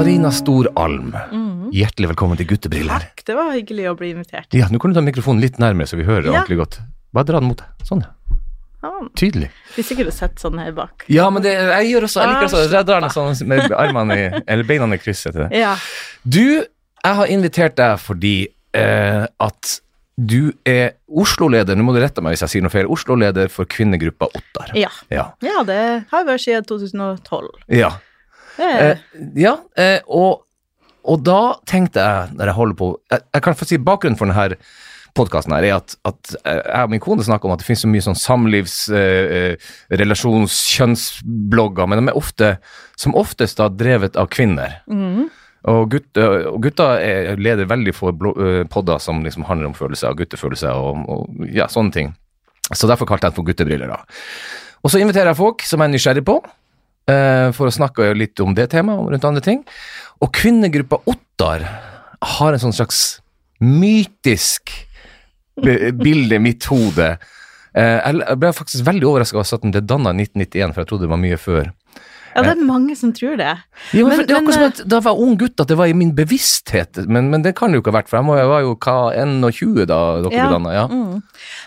Katarina Storalm, hjertelig velkommen til Guttebriller. Takk, det var hyggelig å bli invitert. Ja, nå kan du ta mikrofonen litt nærmere, så vi hører Ja. ordentlig godt. Bare dra den mot deg. Sånn, ja. Tydelig. Hvis ikke du sett sånn her bak. Ja, men det, jeg gjør også, jeg liker også, Ah, jeg drar den sånn med armene i, eller beina i krysset til det. Ja. Du, jeg har invitert deg fordi eh, at du er Oslo-leder, nå må du rette meg hvis jeg sier noe feil, Oslo-leder for kvinnegruppa Ottar. Ja. Ja. ja, det har vært siden 2012. ja. Eh, ja, eh, og, og da tenkte jeg, når jeg holder på Jeg, jeg kan få si bakgrunnen for denne podkasten her, er at, at eh, jeg og min kone snakker om at det finnes så mye sånn samlivs-, eh, eh, relasjons-, kjønnsblogger, men de er ofte, som oftest da drevet av kvinner. Mm. Og, gutter, og gutta er, leder veldig få eh, podder som liksom handler om følelser guttefølelser og, og ja, sånne ting. Så derfor kalte jeg den for Guttebriller. da. Og så inviterer jeg folk som jeg er nysgjerrig på, eh, for å snakke litt om det temaet og rundt andre ting. Og kvinnegruppa Ottar har en sånn slags mytisk bilde i mitt hode. Eh, jeg ble faktisk veldig overraska over at den ble danna i 1991, for jeg trodde det var mye før. Ja, det er mange som tror det. Ja, men, Men- det er akkurat som at Da jeg var ung gutt, at det var i min bevissthet, men, men det kan det jo ikke ha vært, for jeg, var jo hva, 21 da dere Ja. ble danna, ja. Mm.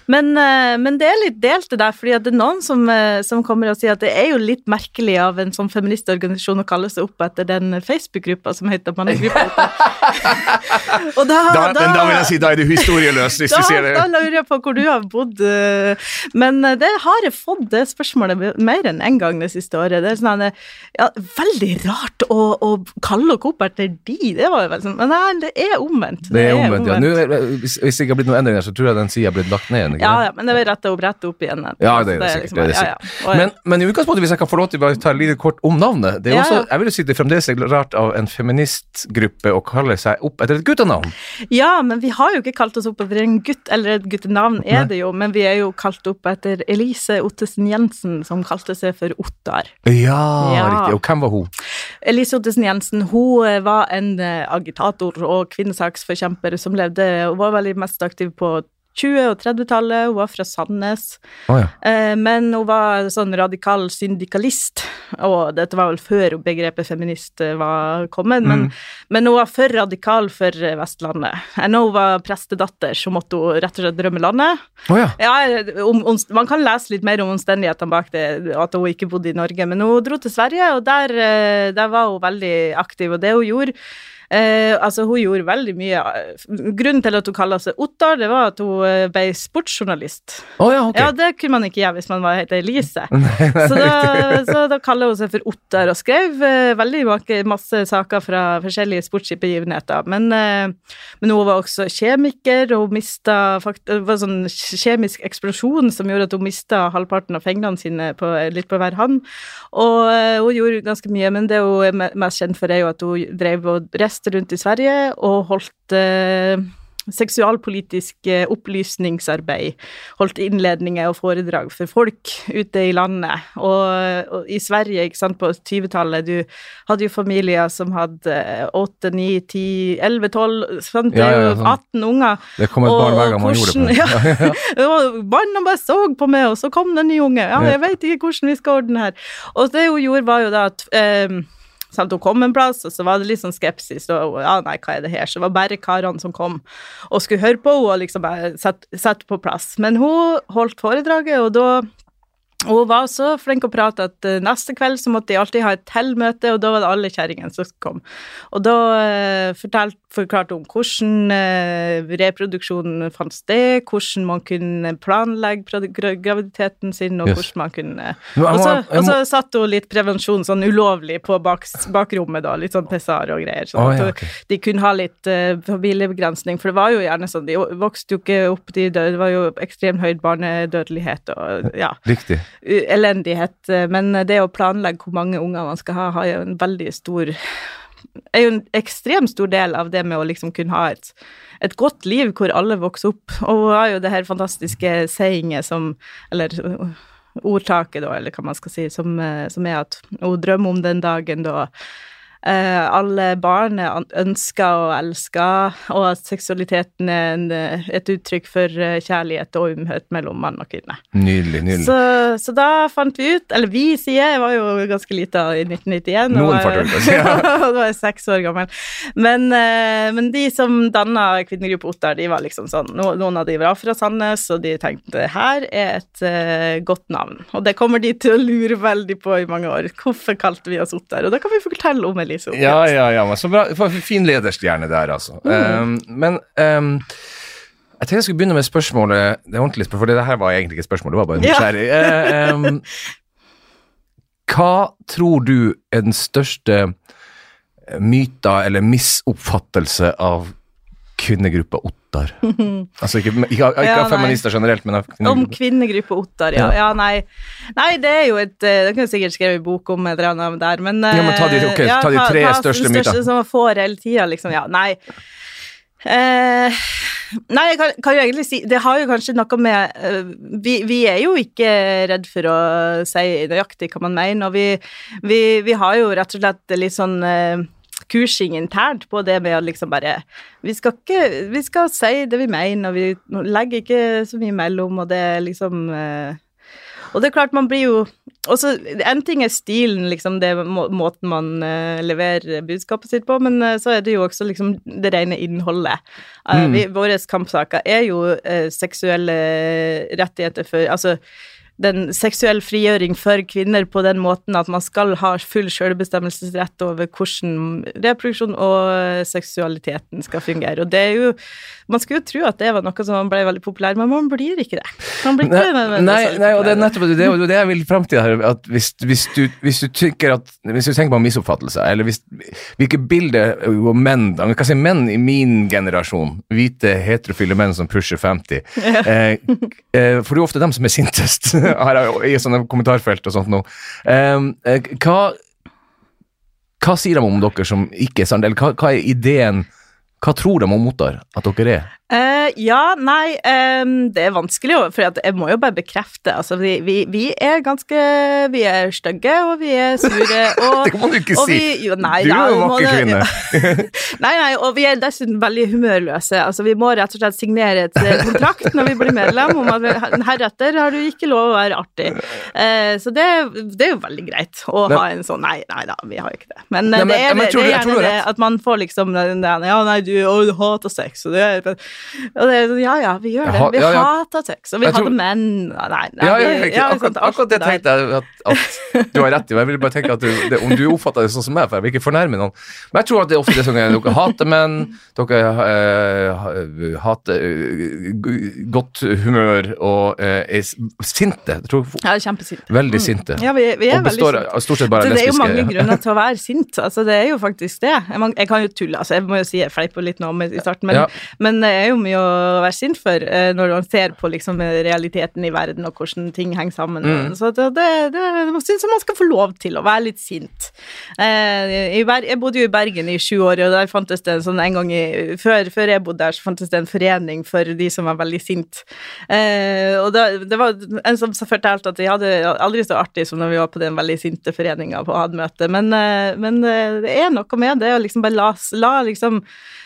Men, eh, men det er litt delt det der, fordi det er noen som, eh, som kommer og sier at det er jo litt merkelig av en sånn feministorganisasjon å kalle seg opp etter den Facebook-gruppa som heter Mannegruppa. og da, Da, men da vil jeg si da er du historieløs, hvis da, du sier det. da lurer jeg på hvor du har bodd. eh, Men eh, det har jeg fått det spørsmålet mer enn én en gang det siste året. Det er sånn at, ja, Veldig rart å, å kalle dere opp etter de. Det var vel sånn Men nei, det er omvendt. Det er omvendt, ja. Nå, er- hvis, hvis det ikke har blitt noen endringer, så tror jeg den sida har blitt lagt ned. Ikke Ja, ja, men det vil rette opp rette opp igjen. Ja, det er det sikkert. liksom Det er det bare- ja, ja. Men, men i utgangspunktet, hvis jeg kan få lov til å ta ta litt kort om navnet det er også. Jeg vil jo si det fremdeles er rart av en feministgruppe å kalle seg opp etter et guttenavn. Ja, men vi har jo ikke kalt oss opp etter en gutt, eller et guttenavn er det jo, men vi er jo kalt opp etter Elise Ottesen Jensen, som kalte seg for Ottar. Ja, Ja. riktig. Og hvem var hun? Elise Ottesen Jensen hun eh, var en eh, agitator og kvinnesaksforkjemper som levde og var veldig mest aktiv på 20- og 30-tallet. Hun var fra Sandnes. Oh, ja. Eh, Men hun var sånn radikal syndikalist, og dette var vel før begrepet feminist eh, var kommet, men, men hun var for radikal for eh, Vestlandet. Eh, Når hun var prestedatter, så måtte hun rett og slett drømme landet. Oh, ja. Ja, om, om, man kan lese litt mer om omstendighetene bak det, at hun ikke bodde i Norge, men hun dro til Sverige, og der, eh, der var hun veldig aktiv, og det hun gjorde Eh, altså, hun gjorde veldig mye Grunnen til at hun kaller seg Ottar, det var at hun eh, ble sportsjournalist. Oh, ja, okay. Ja, det kunne man ikke gjøre hvis man var helt Elise. Så da, så da kaller hun seg for Ottar, og skrev eh, veldig masse saker fra forskjellige sportsbegivenheter. Men, eh, men hun var også kjemiker, og hun mista fakt- Det var sånn kjemisk eksplosjon som gjorde at hun mista halvparten av fingrene sine på, litt på hver hånd. Og eh, hun gjorde ganske mye, men det hun er mest kjent for, er jo at hun drev og reiste rundt i Sverige og holdt eh, seksualpolitisk eh, opplysningsarbeid. Holdt innledninger og foredrag for folk ute i landet. Og, og i Sverige, ikke sant, på 20-tallet, du hadde jo familier som hadde 8, 9, 10, 11, 12 sant? Ja, ja, jo sånn. 18 unger. Det kom et barn hver gang man gjorde det. hvordan- på. Ja, og Barna bare så på meg, og så kom det en ny unge. Ja, Ja. jeg vet ikke hvordan vi skal ordne her. Og det hun gjorde, var jo da at um, Sant, hun kom en plass, og så var det litt sånn skepsis. Og ja, nei, hva er det her? Så det var bare karene som kom og skulle høre på henne og liksom bare sette, sette på plass. Men hun holdt foredraget, og da og hun var så flink å prate at eh, neste kveld så måtte de alltid ha et til møte, og da var det alle kjerringene som kom. Og da uh, fortalt, forklarte hun hvordan eh, reproduksjonen fant sted, hvordan man kunne planlegge graviditeten sin, og Yes. hvordan man kunne Og så, og så satte hun litt prevensjon sånn ulovlig på bak, bakrommet, da, litt sånn pessar og greier. Sånn ja, hun- de kunne ha litt uh, familiebegrensning, for det var jo gjerne sånn, de vokste jo ikke opp, de døde, det var jo ekstremt høy barnedødelighet og ja, Riktig. Elendighet, eh, men det å planlegge hvor mange unger man skal ha, har jo en veldig stor er jo en ekstremt stor del av det med å liksom kunne ha et, et godt liv hvor alle vokser opp. Og hun har jo det her fantastiske sayinget som Eller ordtaket, da, eller hva man skal si, som, eh, som er at hun drømmer om den dagen da alle barn er ønska og elska, og at seksualiteten er en, eh, et uttrykk for eh, kjærlighet og umhet mellom mann og kvinne. Nydelig, nydelig. Så, så da fant vi ut, eller vi sier, jeg var jo ganske lita i 1991. Noen fant ja. da var jeg seks år gammel. Men, eh, men de som danna kvinnegruppa Ottar, de var liksom sånn no, Noen av de var fra Sandnes, og de tenkte her er et uh, godt navn. Og det kommer de til å lure veldig på i mange år. Hvorfor kalte vi oss Ottar? Og da kan vi fortelle om Elise Ottar. Ja, ja, ja, men så bra. Fin lederstjerne der, altså. Um, men um, jeg tenkte jeg skulle begynne med spørsmålet Det er ordentlig spørsmål, for det her var egentlig ikke et spørsmål, det var bare Ja. nysgjerrig. Eh, um, hva tror du er den største myta eller misoppfattelse av kvinnegruppa Ottar? altså ikke, ikke, ikke Ja, av nei. feminister generelt, men av Om kvinnegruppa Ottar, ja. ja nei. nei, det er jo et eh, Det kunne jeg sikkert skrevet bok om et eller annet der, men Ja, men ta de- okay, ja, ta de tre største største mytene. som man får hele tida, liksom. Ja, nei. Eh, nei, jeg kan, kan jo egentlig si Det har jo kanskje noe med eh, vi, vi er jo ikke redd for å si nøyaktig hva man mener, og vi, vi, vi har jo rett og slett litt sånn eh, kursing internt på det med å liksom bare Vi skal ikke Vi skal si det vi mener, og vi legger ikke så mye mellom, og det er liksom eh, og det er klart, man blir jo også, En ting er stilen, liksom, det må, måten man eh, leverer budskapet sitt på, men eh, så er det jo også liksom det rene innholdet. Uh, vi, våre kampsaker er jo seksuelle rettigheter for Altså den seksuell frigjøring for kvinner på den måten at man skal ha full selvbestemmelsesrett over hvordan reproduksjon og seksualiteten skal fungere. Og det er jo Man skulle jo tro at det var noe som ble veldig populær, men man blir ikke det. Man blir ikke Nei, det nei, nei, og det er nettopp det, jo det jeg vil fram til her. At hvis, hvis, du, hvis du tenker at Hvis du tenker på misoppfattelse, eller hvis, hvilke bilder og menn da, vi kan si menn i min generasjon, hvite, heterofile menn som pusher 50 eh, eh, For det er ofte dem som er sintest er jo i sånne kommentarfelt og sånt nå. Eh, hva, hva sier de om dere som ikke er sant, eller hva, hva er ideen Hva tror de om Ottar at dere er? Uh, ja, nei, um, det er vanskelig, for jeg må jo bare bekrefte. Altså, vi, vi, vi er ganske Vi er stygge, og vi er sure, og Det må du ikke si! vi- jo, nei, du er jo en vakker det- kvinne. Nei, nei, og vi er dessuten veldig humørløse. Altså, vi må rett og slett signere et eh, kontrakt når vi blir medlem om at heretter har du ikke lov å være artig. Uh, så det, det er jo veldig greit å nei. ha en sånn Nei, nei da, vi har jo ikke det. Men, Nei, men- det, er, men det, tror det er gjerne det at man får liksom Ja, nei, du, å, du hater sex, og det og det Ja, ja, vi gjør det. Vi ja, ja. hater sex, og vi tror- hadde menn Nei, nei, Ja, ja, vi- akkurat, akkurat det tenkte jeg at, at du har rett i. og Jeg vil bare tenke at du, det, Om du oppfatter det sånn som meg, for jeg vil ikke fornærme noen Men jeg tror at det er ofte det som er Dere hater menn, dere eh, hater eh, godt humør og eh, er sinte. Tror Ja, kjempesinte. Veldig sinte. Ja, vi, vi er og består veldig sinte. stort sett bare det, det er jo mange grunner til å være sint. Altså, det er jo faktisk det. Jeg kan jo tulle, altså. Jeg må jo si jeg fleiper litt nå i starten, men, Ja. men det er jo mye å være sint for eh, når man ser på liksom realiteten i verden og hvordan ting henger sammen. Mm. Så det, det, det, jeg syns man skal få lov til å være litt sint. Eh, jeg bodde jo i Bergen i sju år, og der fantes det en sånn en gang i, før, før jeg bodde der, så fantes det en forening for de som var veldig sint. Eh, og det, det var en som fortalte at de hadde aldri så artig som når vi var på den veldig sinte foreninga på AD-møte, men, men det er noe med det å liksom bare la, la liksom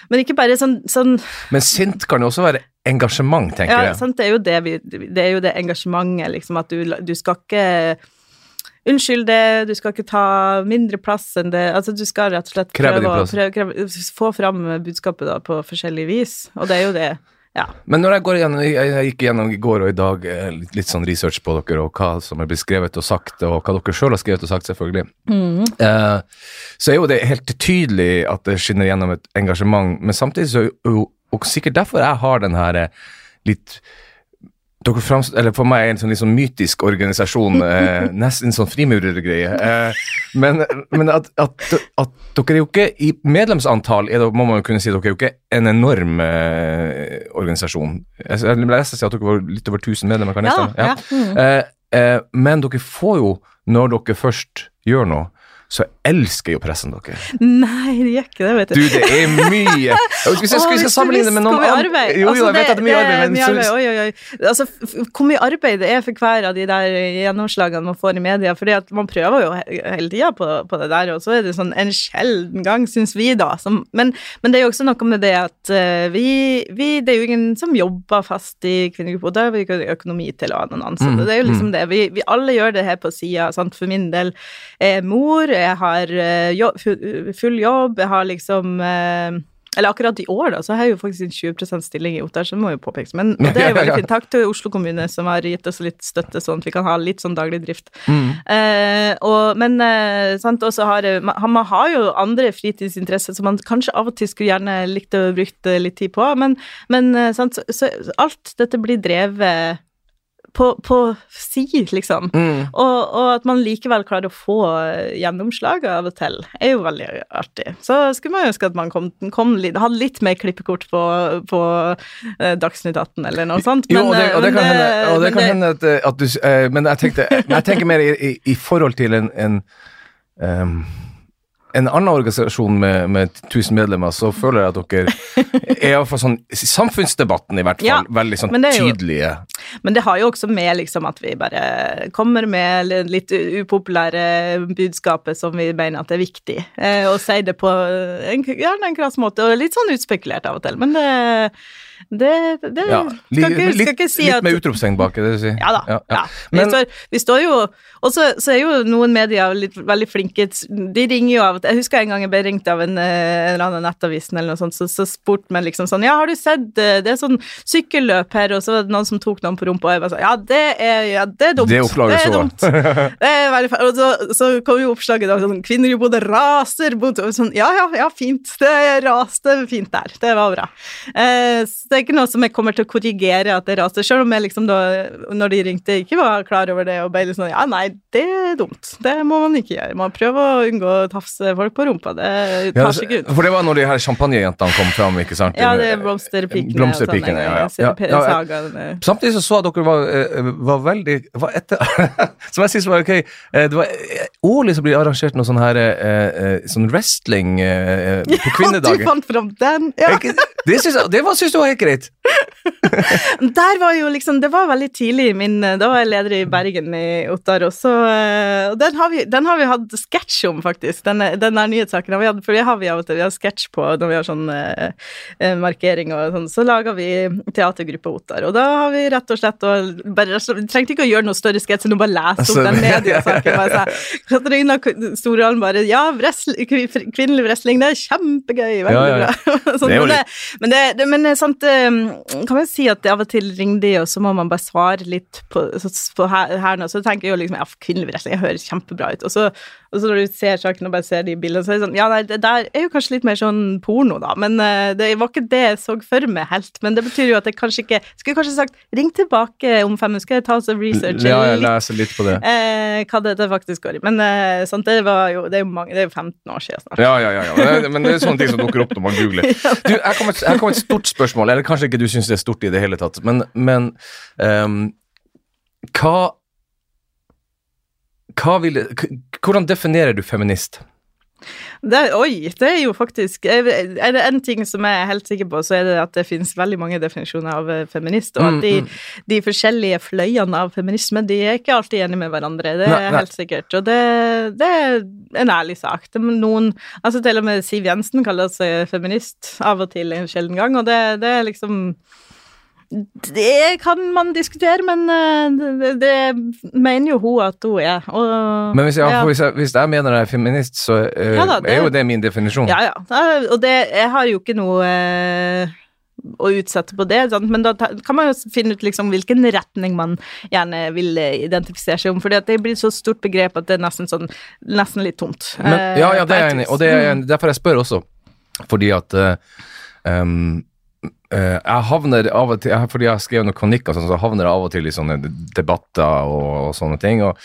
Men ikke bare sånn, sånn Men sint kan jo også være engasjement, tenker ja, jeg. sant, det er jo det vi Det er jo det engasjementet, liksom, at du, du skal ikke Unnskyld det, du skal ikke ta mindre plass enn det Altså, du skal rett og slett prøve, å- prøve, prøve, få fram budskapet da på forskjellig vis, og det er jo det Ja. Men når jeg går igjennom, jeg, gikk gjennom i går og i dag eh, litt, litt sånn research på dere, og hva som er blitt skrevet og sagt, og hva dere sjøl har skrevet og sagt, selvfølgelig, eh, så er jo det helt tydelig at det skinner gjennom et engasjement, men samtidig så er jo og sikkert derfor jeg har den her eh, litt dere fremst, eller For meg er en sånn, sånn mytisk organisasjon, eh, nesten sånn frimurergreie. Eh, men men at, at, at dere er jo ikke I medlemsantall er det, må man jo kunne si at dere er jo ikke en enorm eh, organisasjon. Jeg, jeg leste at dere var litt over 1000 medlemmer, kan jeg Ja, ja. ja. Mm. Eh, eh, men dere får jo, når dere først gjør noe, så elsker jo pressen dere. Nei, det gjør ikke det, vet du. Du, det er mye Hvis jeg, skal sammenligne med noen andre Jo, jo, altså, jeg vet at det er mye arbeid, men mye. Oi, oi, oi. Altså, hvor mye arbeid det er for hver av de der gjennomslagene man får i media, fordi at man prøver jo hele tida på, på det der, og så er det sånn en sjelden gang, syns vi, da. Som, men, men det er jo også noe med det at eh, vi, vi Det er jo ingen som jobber fast i kvinnegruppa, og da har vi ikke økonomi til å ha noen ansatte. Mm, Det er jo liksom det. Vi, vi alle gjør det her på sida, sant. For min del er mor, jeg har eh, full jobb, jeg har liksom eh, eller akkurat i år, da, så har jeg jo faktisk en 20% stilling i Ottar, så det må jo påpekes. Men det er jo veldig fint. Takk til Oslo kommune som har gitt oss litt støtte, sånn at vi kan ha litt sånn daglig drift. mm. Eh, og, men eh, sant, og har man, man har jo andre fritidsinteresser som man kanskje av og til skulle gjerne likt å bruke litt tid på, men, men eh, sant, så, så alt dette blir drevet på, på si, liksom. Mm. Og, og at man likevel klarer å få gjennomslag av og til, er jo veldig artig. Så skulle man ønske at man kom, kom litt, hadde litt mer klippekort på, på eh, Dagsnytt 18 eller noe sånt. Jo, og det, og det men, kan hende, eh, og det men kan hende at, eh, at du Men jeg, tenkte, jeg tenker mer i, i, i forhold til en, en ehm, en annen organisasjon med, med 1000 medlemmer, så føler jeg at dere er iallfall sånn Samfunnsdebatten, i hvert fall, Ja, veldig sånn men jo- tydelige. Men det har jo også med liksom at vi bare kommer med litt upopulære budskapet som vi mener at er viktig, eh, og sier det på en, gjerne en krass måte, og litt sånn utspekulert av og til, men det det, det Ja, skal, ikke, litt, skal ikke si litt at med utropstegn bak, det du sier? Ja da. Ja, Ja, ja. Vi, står, vi står jo Og så er jo noen medier litt, veldig flinke De ringer jo av Jeg husker en gang jeg ble ringt av en, eh, en eller annen nettavisen eller noe sånt, så, så spurte man liksom sånn Ja, har du sett eh, Det er sånn sykkelløp her, og så var det noen som tok noen på rumpa, og jeg bare sånn Ja, det er, ja, det er dumt. Det opplaget er så. dumt. Det er veldig feil. Og så, så kom jo oppslaget da sånn Kvinner i Bodø raser mot sånn, Ja, ja, ja, fint. Det raste fint der. Det var bra. Eh, så det er ikke noe som jeg kommer til å korrigere at det raser, selv om jeg liksom da, når de ringte, ikke var klar over det og litt sånn Ja, nei, det er dumt. Det må man ikke gjøre. Man prøver å unngå å tafse folk på rumpa. Det tar seg ikke ut. for det var når de her champagnejentene kom fram, ikke sant? Ja, det er blomsterpikene. Blomsterpikene, ja, ja. Ja, ja. Samtidig så så jeg dere var, eh, var veldig var etter, Som jeg synes var ok. eh, Det var eh, Årlig så blir arrangert noe sånn her Sånn wrestling på på Ja, du kvinnedagen. fant fram den! Ja. Det syns jeg det var, synes jeg var helt greit. Der var jo liksom Det var veldig tidlig i min Da var jeg leder i Bergen i Ottar også, så og den har vi, den har vi hatt sketsj om, faktisk. Den, den der nyhetssaken har vi hatt, for det har vi av og til. Vi har sketsj på når vi har sånn eh, eh, markering og sånn. Så lager vi teatergruppe Ottar, og da har vi rett og slett og bare, Vi trengte ikke å gjøre noe større sketsj enn å bare lese Altså, opp den mediesaken. Bare sånn, Katarina Stordalen bare Ja, wrestling, kvinnelig wrestling, det er kjempegøy. Veldig Ja, ja, ja. bra. sånn, Det men, det, men, det, men sant eh, Kan jeg si at av og til ringer de, og så må man bare svare litt på, på her, her nå. Så tenker jeg jo liksom ja, kvinnelig wrestling, jeg høres kjempebra ut. Og så, og så når du ser saken og bare ser de bildene, så er det sånn Ja, nei, det der er jo kanskje litt mer sånn porno, da. Men uh, det var ikke det jeg så for meg helt. Men det betyr jo at jeg kanskje ikke Skulle kanskje sagt ring tilbake om fem minutter, skal jeg ta oss og researche Ja, jeg leser litt på det. Uh, hva det, det faktisk går i. Men uh, sant, det var jo Det er jo mange Det er jo 15 år siden snart. Ja, ja, ja. ja. Men, det, men det er sånne ting som dukker opp når man googler. Du, her kommer et, her kommer et stort spørsmål, eller kanskje ikke du syns det er stort i det hele tatt, men, men hva hva vil, hvordan definerer du feminist? Det, oi, det er jo faktisk Er det én en ting som jeg er helt sikker på, så er det at det finnes veldig mange definisjoner av eh, feminist, og Mm, at de, mm. de forskjellige fløyene av feminisme, de er ikke alltid enige med hverandre. Det er helt sikkert. Og det, det er en ærlig sak. Noen Altså til og med Siv Jensen kaller seg feminist av og til en sjelden gang, og det, det er liksom det kan man diskutere, men eh, det, det mener jo hun at hun er. Og, Men hvis jeg, ja. hvis jeg, hvis jeg mener jeg er feminist, så uh, Ja da, det- er jo det min definisjon. Ja, ja. Og det, jeg har jo ikke noe uh, å utsette på det, sant? men da kan man jo finne ut liksom hvilken retning man gjerne vil identifisere seg om, For det blir så stort begrep at det er nesten sånn, nesten litt tomt. Men, ja, ja, det er jeg enig i, og det er jeg Mm. derfor jeg spør også. Fordi at uh, um, jeg havner av og til Fordi jeg har skrevet noen kronikker, sånn, så havner jeg av og til i sånne debatter og, og sånne ting. og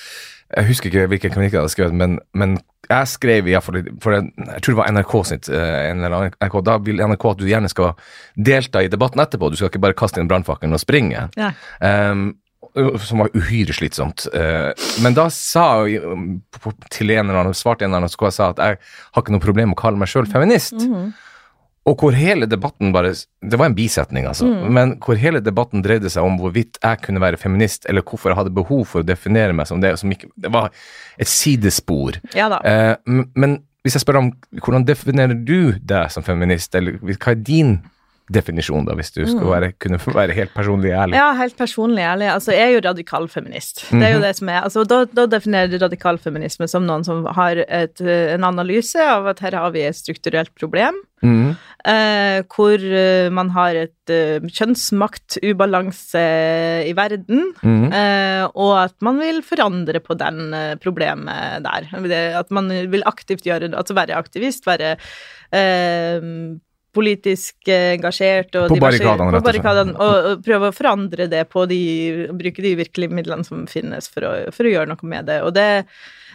Jeg husker ikke hvilke kronikker jeg hadde skrevet, men, men jeg skrev i fall for jeg, Jeg tror det var NRK sitt. eh, en eller annen NRK, da vil NRK at du gjerne skal delta i debatten etterpå. Du skal ikke bare kaste inn brannfakkelen og springe. Ja. Um, som var uhyre slitsomt. Eh, men da sa jeg til en eller annen, svarte en eller annen så jeg sa at jeg har ikke noe problem med å kalle meg sjøl feminist. Og hvor hele debatten bare Det var en bisetning, altså. Men hvor hele debatten dreide seg om hvorvidt jeg kunne være feminist, eller hvorfor jeg hadde behov for å definere meg som det. Som ikke, det var et sidespor. Ja da. Eh, men hvis jeg spør om hvordan definerer du deg som feminist, eller hva er din definisjon, da, hvis du skal være, kunne være helt personlig ærlig? Ja, helt personlig ærlig. Altså, jeg er jo radikal feminist. Det er jo det som er Altså, da, da definerer du radikal feminisme som noen som har et, eh, en analyse av at her har vi et strukturelt problem. mm. Eh, hvor eh, man har et uh, kjønnsmaktubalanse i verden, mm. eh, og at man vil forandre på den eh, problemet der. Det, at man vil aktivt gjøre Altså være aktivist, være eh, politisk eh, engasjert og På barrikadene, rett og slett. og, og prøve å forandre det på de Bruke de virkelige midlene som finnes for å, for å gjøre noe med det. Og det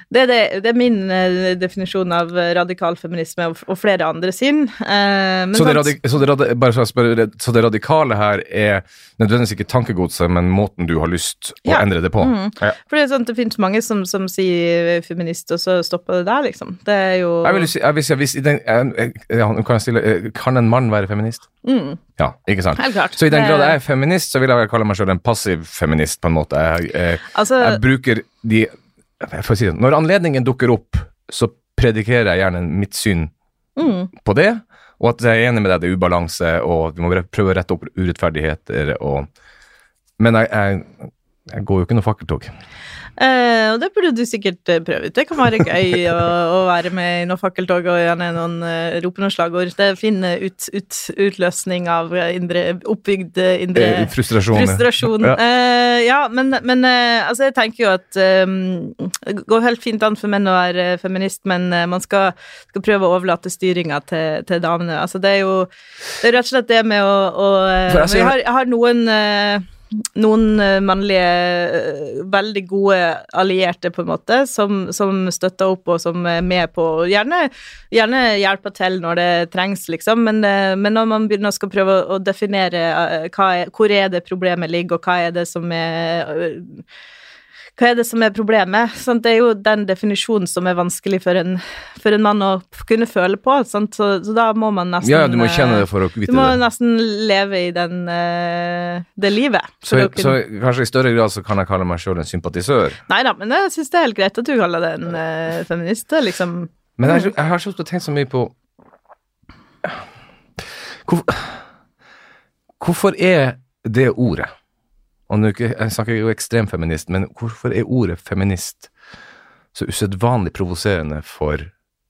det er, det, det er min eh, definisjon av eh, radikal feminisme, og, og flere andre sin. Eh, Så det, så, det radi bare så, jeg så det radikale her er nødvendigvis ikke tankegodset, men måten du har lyst å Ja. endre det på? Mm. Ja. For det er sånn at det finnes mange som, som sier feminist, og så stopper det der, liksom. Det er jo Jeg vil si, jeg vil si hvis i den, jeg, jeg, kan, jeg stille, eh, kan en mann være feminist? mm, Ja, ikke sant? Helt klart. Så i den grad jeg er feminist, så vil jeg vel kalle meg selv en passiv feminist, på en måte. Jeg, jeg, Altså, jeg bruker de jeg får si det, Når anledningen dukker opp, så predikerer jeg gjerne mitt syn mm, på det, og at jeg er enig med deg, det er ubalanse, og vi må prøve å rette opp urettferdigheter, og Men jeg, jeg, jeg går jo ikke noe fakkeltog. Eh, og det burde du sikkert eh, prøve ut. Det kan være gøy å, å være med i noe fakkeltog og gjerne noen uh, rope noen slagord. Det er fin eh, ut, ut, utløsning av indre, oppbygd indre Eh, frustrasjon. Frustrasjon. Ja. Eh, ja, men, men altså, jeg tenker jo at um, det går helt fint an for menn å være feminist, men man skal, skal prøve å overlate styringa til, til damene. Altså, det er jo det er rett og slett det med å, å jeg, har, jeg har noen noen eh, mannlige, eh, veldig gode allierte, på en måte, som, som støtter opp og som er med på Gjerne, gjerne hjelper til når det trengs, liksom, men, eh, men når man begynner å skal prøve å, definere er, hvor er det problemet ligger, og hva er det som er hva er det som er problemet? Sant? Det er jo den definisjonen som er vanskelig for en, for en mann å kunne føle på. Så, så da må man nesten Ja, du må kjenne eh, det for å vite det. du må det. nesten leve i den, eh, det livet. Så, kunne- så kanskje i større grad så kan jeg kalle meg selv en sympatisør. Nei da, men jeg syns det er helt greit at du kaller det en uh, feminist. Liksom Men jeg, jeg har ikke tenkt så mye på Hvorfor, hvorfor er det ordet og nå Jeg snakker jo ekstremfeminist, men hvorfor er ordet feminist så usedvanlig provoserende for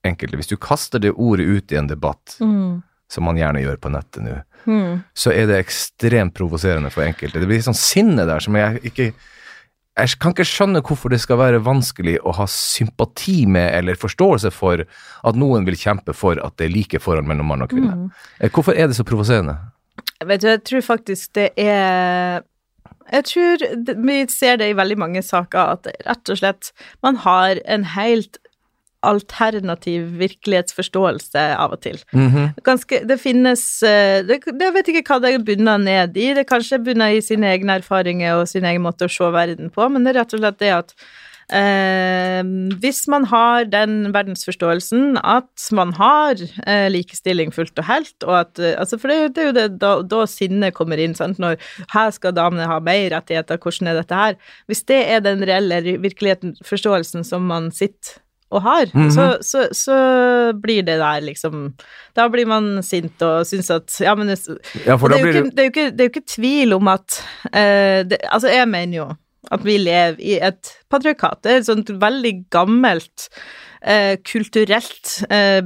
enkelte? Hvis du kaster det ordet ut i en debatt, som man gjerne gjør på nettet nå, mm. så er det ekstremt provoserende for enkelte. Det blir sånn sinne der som jeg ikke Jeg kan ikke skjønne hvorfor det skal være vanskelig å ha sympati med eller forståelse for at noen vil kjempe for at det er like forhold mellom mann og kvinne. Mm. Hvorfor er det så provoserende? Vet du, jeg tror faktisk det er Jeg tror vi ser det i veldig mange saker at rett og slett man har en helt alternativ virkelighetsforståelse av og til. Mhm. Ganske, det finnes eh, det, Jeg vet ikke hva det er bunna ned i. Det er kanskje bunna i sine egne erfaringer og sin egen måte å se verden på, men det er rett og slett det at eh, hvis man har den verdensforståelsen at man har eh, likestilling fullt og helt, og at eh, altså For det, det er jo det da, da sinnet kommer inn, sant, når her skal damene ha mer rettigheter, hvordan er dette her? Hvis det er den reelle virkeligheten, forståelsen som man sitter og har, Mhm. så, så, så blir det der liksom Da blir man sint og syns at Ja, men det, Ja, det, er jo ikke, det er jo ikke, det er jo ikke tvil om at eh, Altså, jeg mener jo at vi lever i et patriarkat. Det er et sånt veldig gammelt eh, kulturelt eh,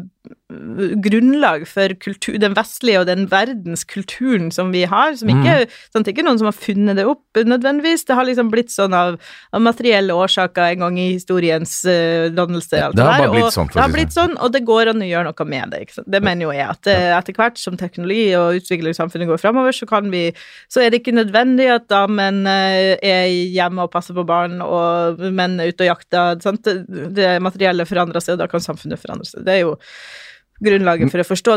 grunnlag for kultur, den vestlige og den verdenskulturen som vi har, som ikke, sånn, det er ikke noen som har funnet det opp nødvendigvis. Det har liksom blitt sånn av, av materielle årsaker en gang i historiens uh, dannelse. alt Det har bare blitt og sånn, for Det har blitt sånn, og det går an å gjøre noe med det. Det mener jo jeg, at eh, etter hvert som teknologi og utvikling i samfunnet går framover, så kan vi Så er det ikke nødvendig at damen eh, er hjemme og passer på barn, og menn er ute og jakter. Sant? Det, det materielle forandrer seg, og da kan samfunnet forandre seg. Det er jo grunnlaget for å forstå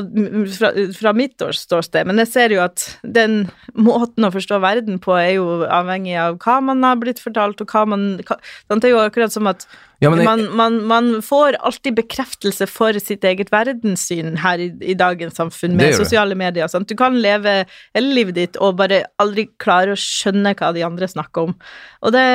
fra, fra mitt ståsted. Men jeg ser jo at den måten å forstå verden på er jo avhengig av hva man har blitt fortalt, og hva man hva? Det er jo akkurat som at Ja, men jeg- man, man, man får alltid bekreftelse for sitt eget verdenssyn her i, i dagens samfunn med sosiale medier. Sant? Du kan leve hele livet ditt og bare aldri klare å skjønne hva de andre snakker om. Og det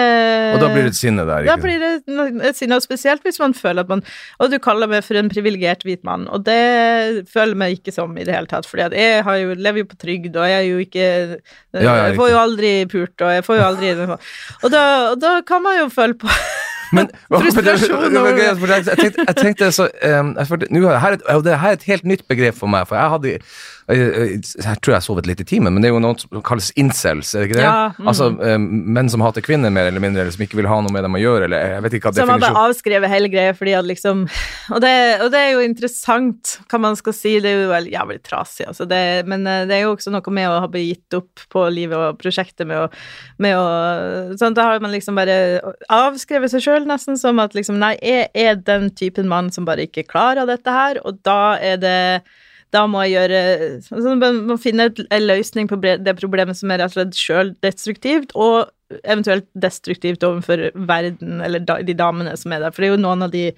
Og da blir det et sinne der. ikke Da blir det et sinne, og spesielt hvis man føler at man Og du kaller meg for en privilegert hvit mann, og det føler jeg meg ikke som i det hele tatt, fordi jeg har jo, lever jo på trygd, og jeg er jo ikke ja, Jeg får jo aldri pult, og jeg får jo aldri Og da, og da kan man jo føle på Men, Frustrasjon over jeg, jeg, tenkte, jeg tenkte så um, jeg følte, nu, her, er- Det her er et helt nytt begrep for meg, for jeg hadde jeg, tror jeg sovet litt i timen, men det er jo noe som kalles incels, er det ikke det? Ja, mm. Altså um, menn som hater kvinner mer eller mindre, eller som ikke vil ha noe med dem å gjøre, eller jeg vet ikke hva Som har bare avskrevet hele greia fordi at liksom og det, og det er jo interessant, hva man skal si. Det er jo vel jævlig trasig, altså. Det, men eh, det er jo også noe med å ha blitt gitt opp på livet og prosjektet med å, med å sånn, Da har man liksom bare avskrevet seg sjøl nesten som at liksom Nei, jeg er den typen mann som bare ikke klarer dette her, og da er det da må jeg gjøre altså, Man finner finne en løsning på det problemet som er rett og slett sjøldestruktivt, og eventuelt destruktivt overfor verden, eller de damene som er der. For det er jo noen av de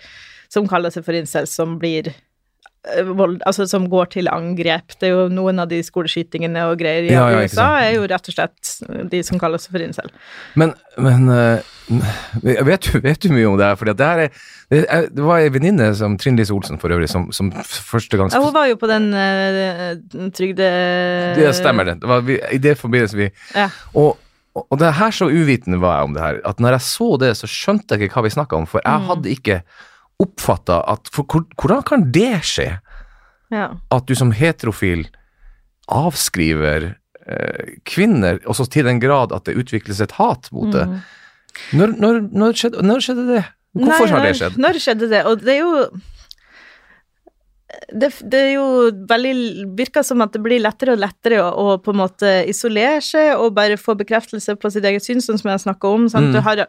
som kaller seg for incels, som blir vold, altså som går til angrep. Det er jo noen av de skoleskytingene og greier i Ja, ja, USA er jo rett og slett de som kalles for incel. Men, men eh, vet, du, vet du mye om det her? Fordi det her er det, er, det var ei venninne som Trine Lise Olsen for øvrig, som, som første gang Ja, hun var jo på den uh, trygde... Det stemmer, det. det var vi, I det forbindelse vi Ja. Og, og det er her så uvitende var jeg om det her, at når jeg så det, så skjønte jeg ikke hva vi snakka om, for Mm. jeg hadde ikke oppfatta at for, Hvordan kan det skje? ja. At du som heterofil avskriver eh, kvinner, også til den grad at det utvikles et hat mot det. Mm. Når, når, når, skjedde, når skjedde det? Hvorfor Nei, har det skjedd? Når skjedde det? Og det er jo det, det er jo veldig Virker som at det blir lettere og lettere å, å på en måte isolere seg og bare få bekreftelse på sitt eget syn, sånn som jeg snakka om. Mm. Du har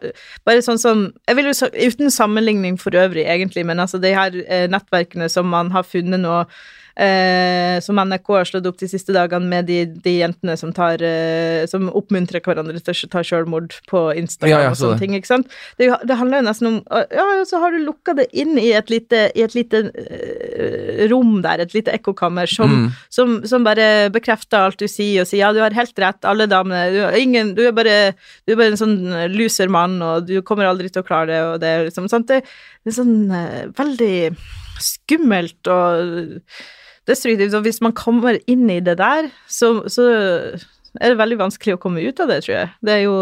bare sånn som jeg vil jo, Uten sammenligning for øvrig, egentlig, men altså de her eh, nettverkene som man har funnet nå Eh, som NRK har slått opp de siste dagene med de, de jentene som tar eh, Som oppmuntrer hverandre til å ta selvmord på Instagram Ja, ja, og sånne det. ting. ikke sant? Det, det handler jo nesten om Ja, ja, så har du lukka det inn i et lite, i et lite uh, rom der, et lite ekkokammer, som, Mm. som, som bare bekrefter alt du sier, og sier ja, du har helt rett, alle damene Du, ingen, du, er, bare, du er bare en sånn loser-mann, og du kommer aldri til å klare det, og det er liksom sant? Det, det er sånn uh, veldig skummelt og destruktivt, og hvis man kommer inn i det der, så, så er det veldig vanskelig å komme ut av det, tror jeg. Det er jo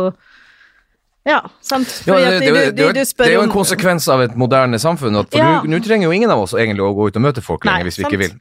Ja, sant? Ja, det, det, det, det, er jo en konsekvens av et moderne samfunn. For Ja. nå- trenger jo ingen av oss egentlig å gå ut og møte folk lenger, hvis vi ikke vil.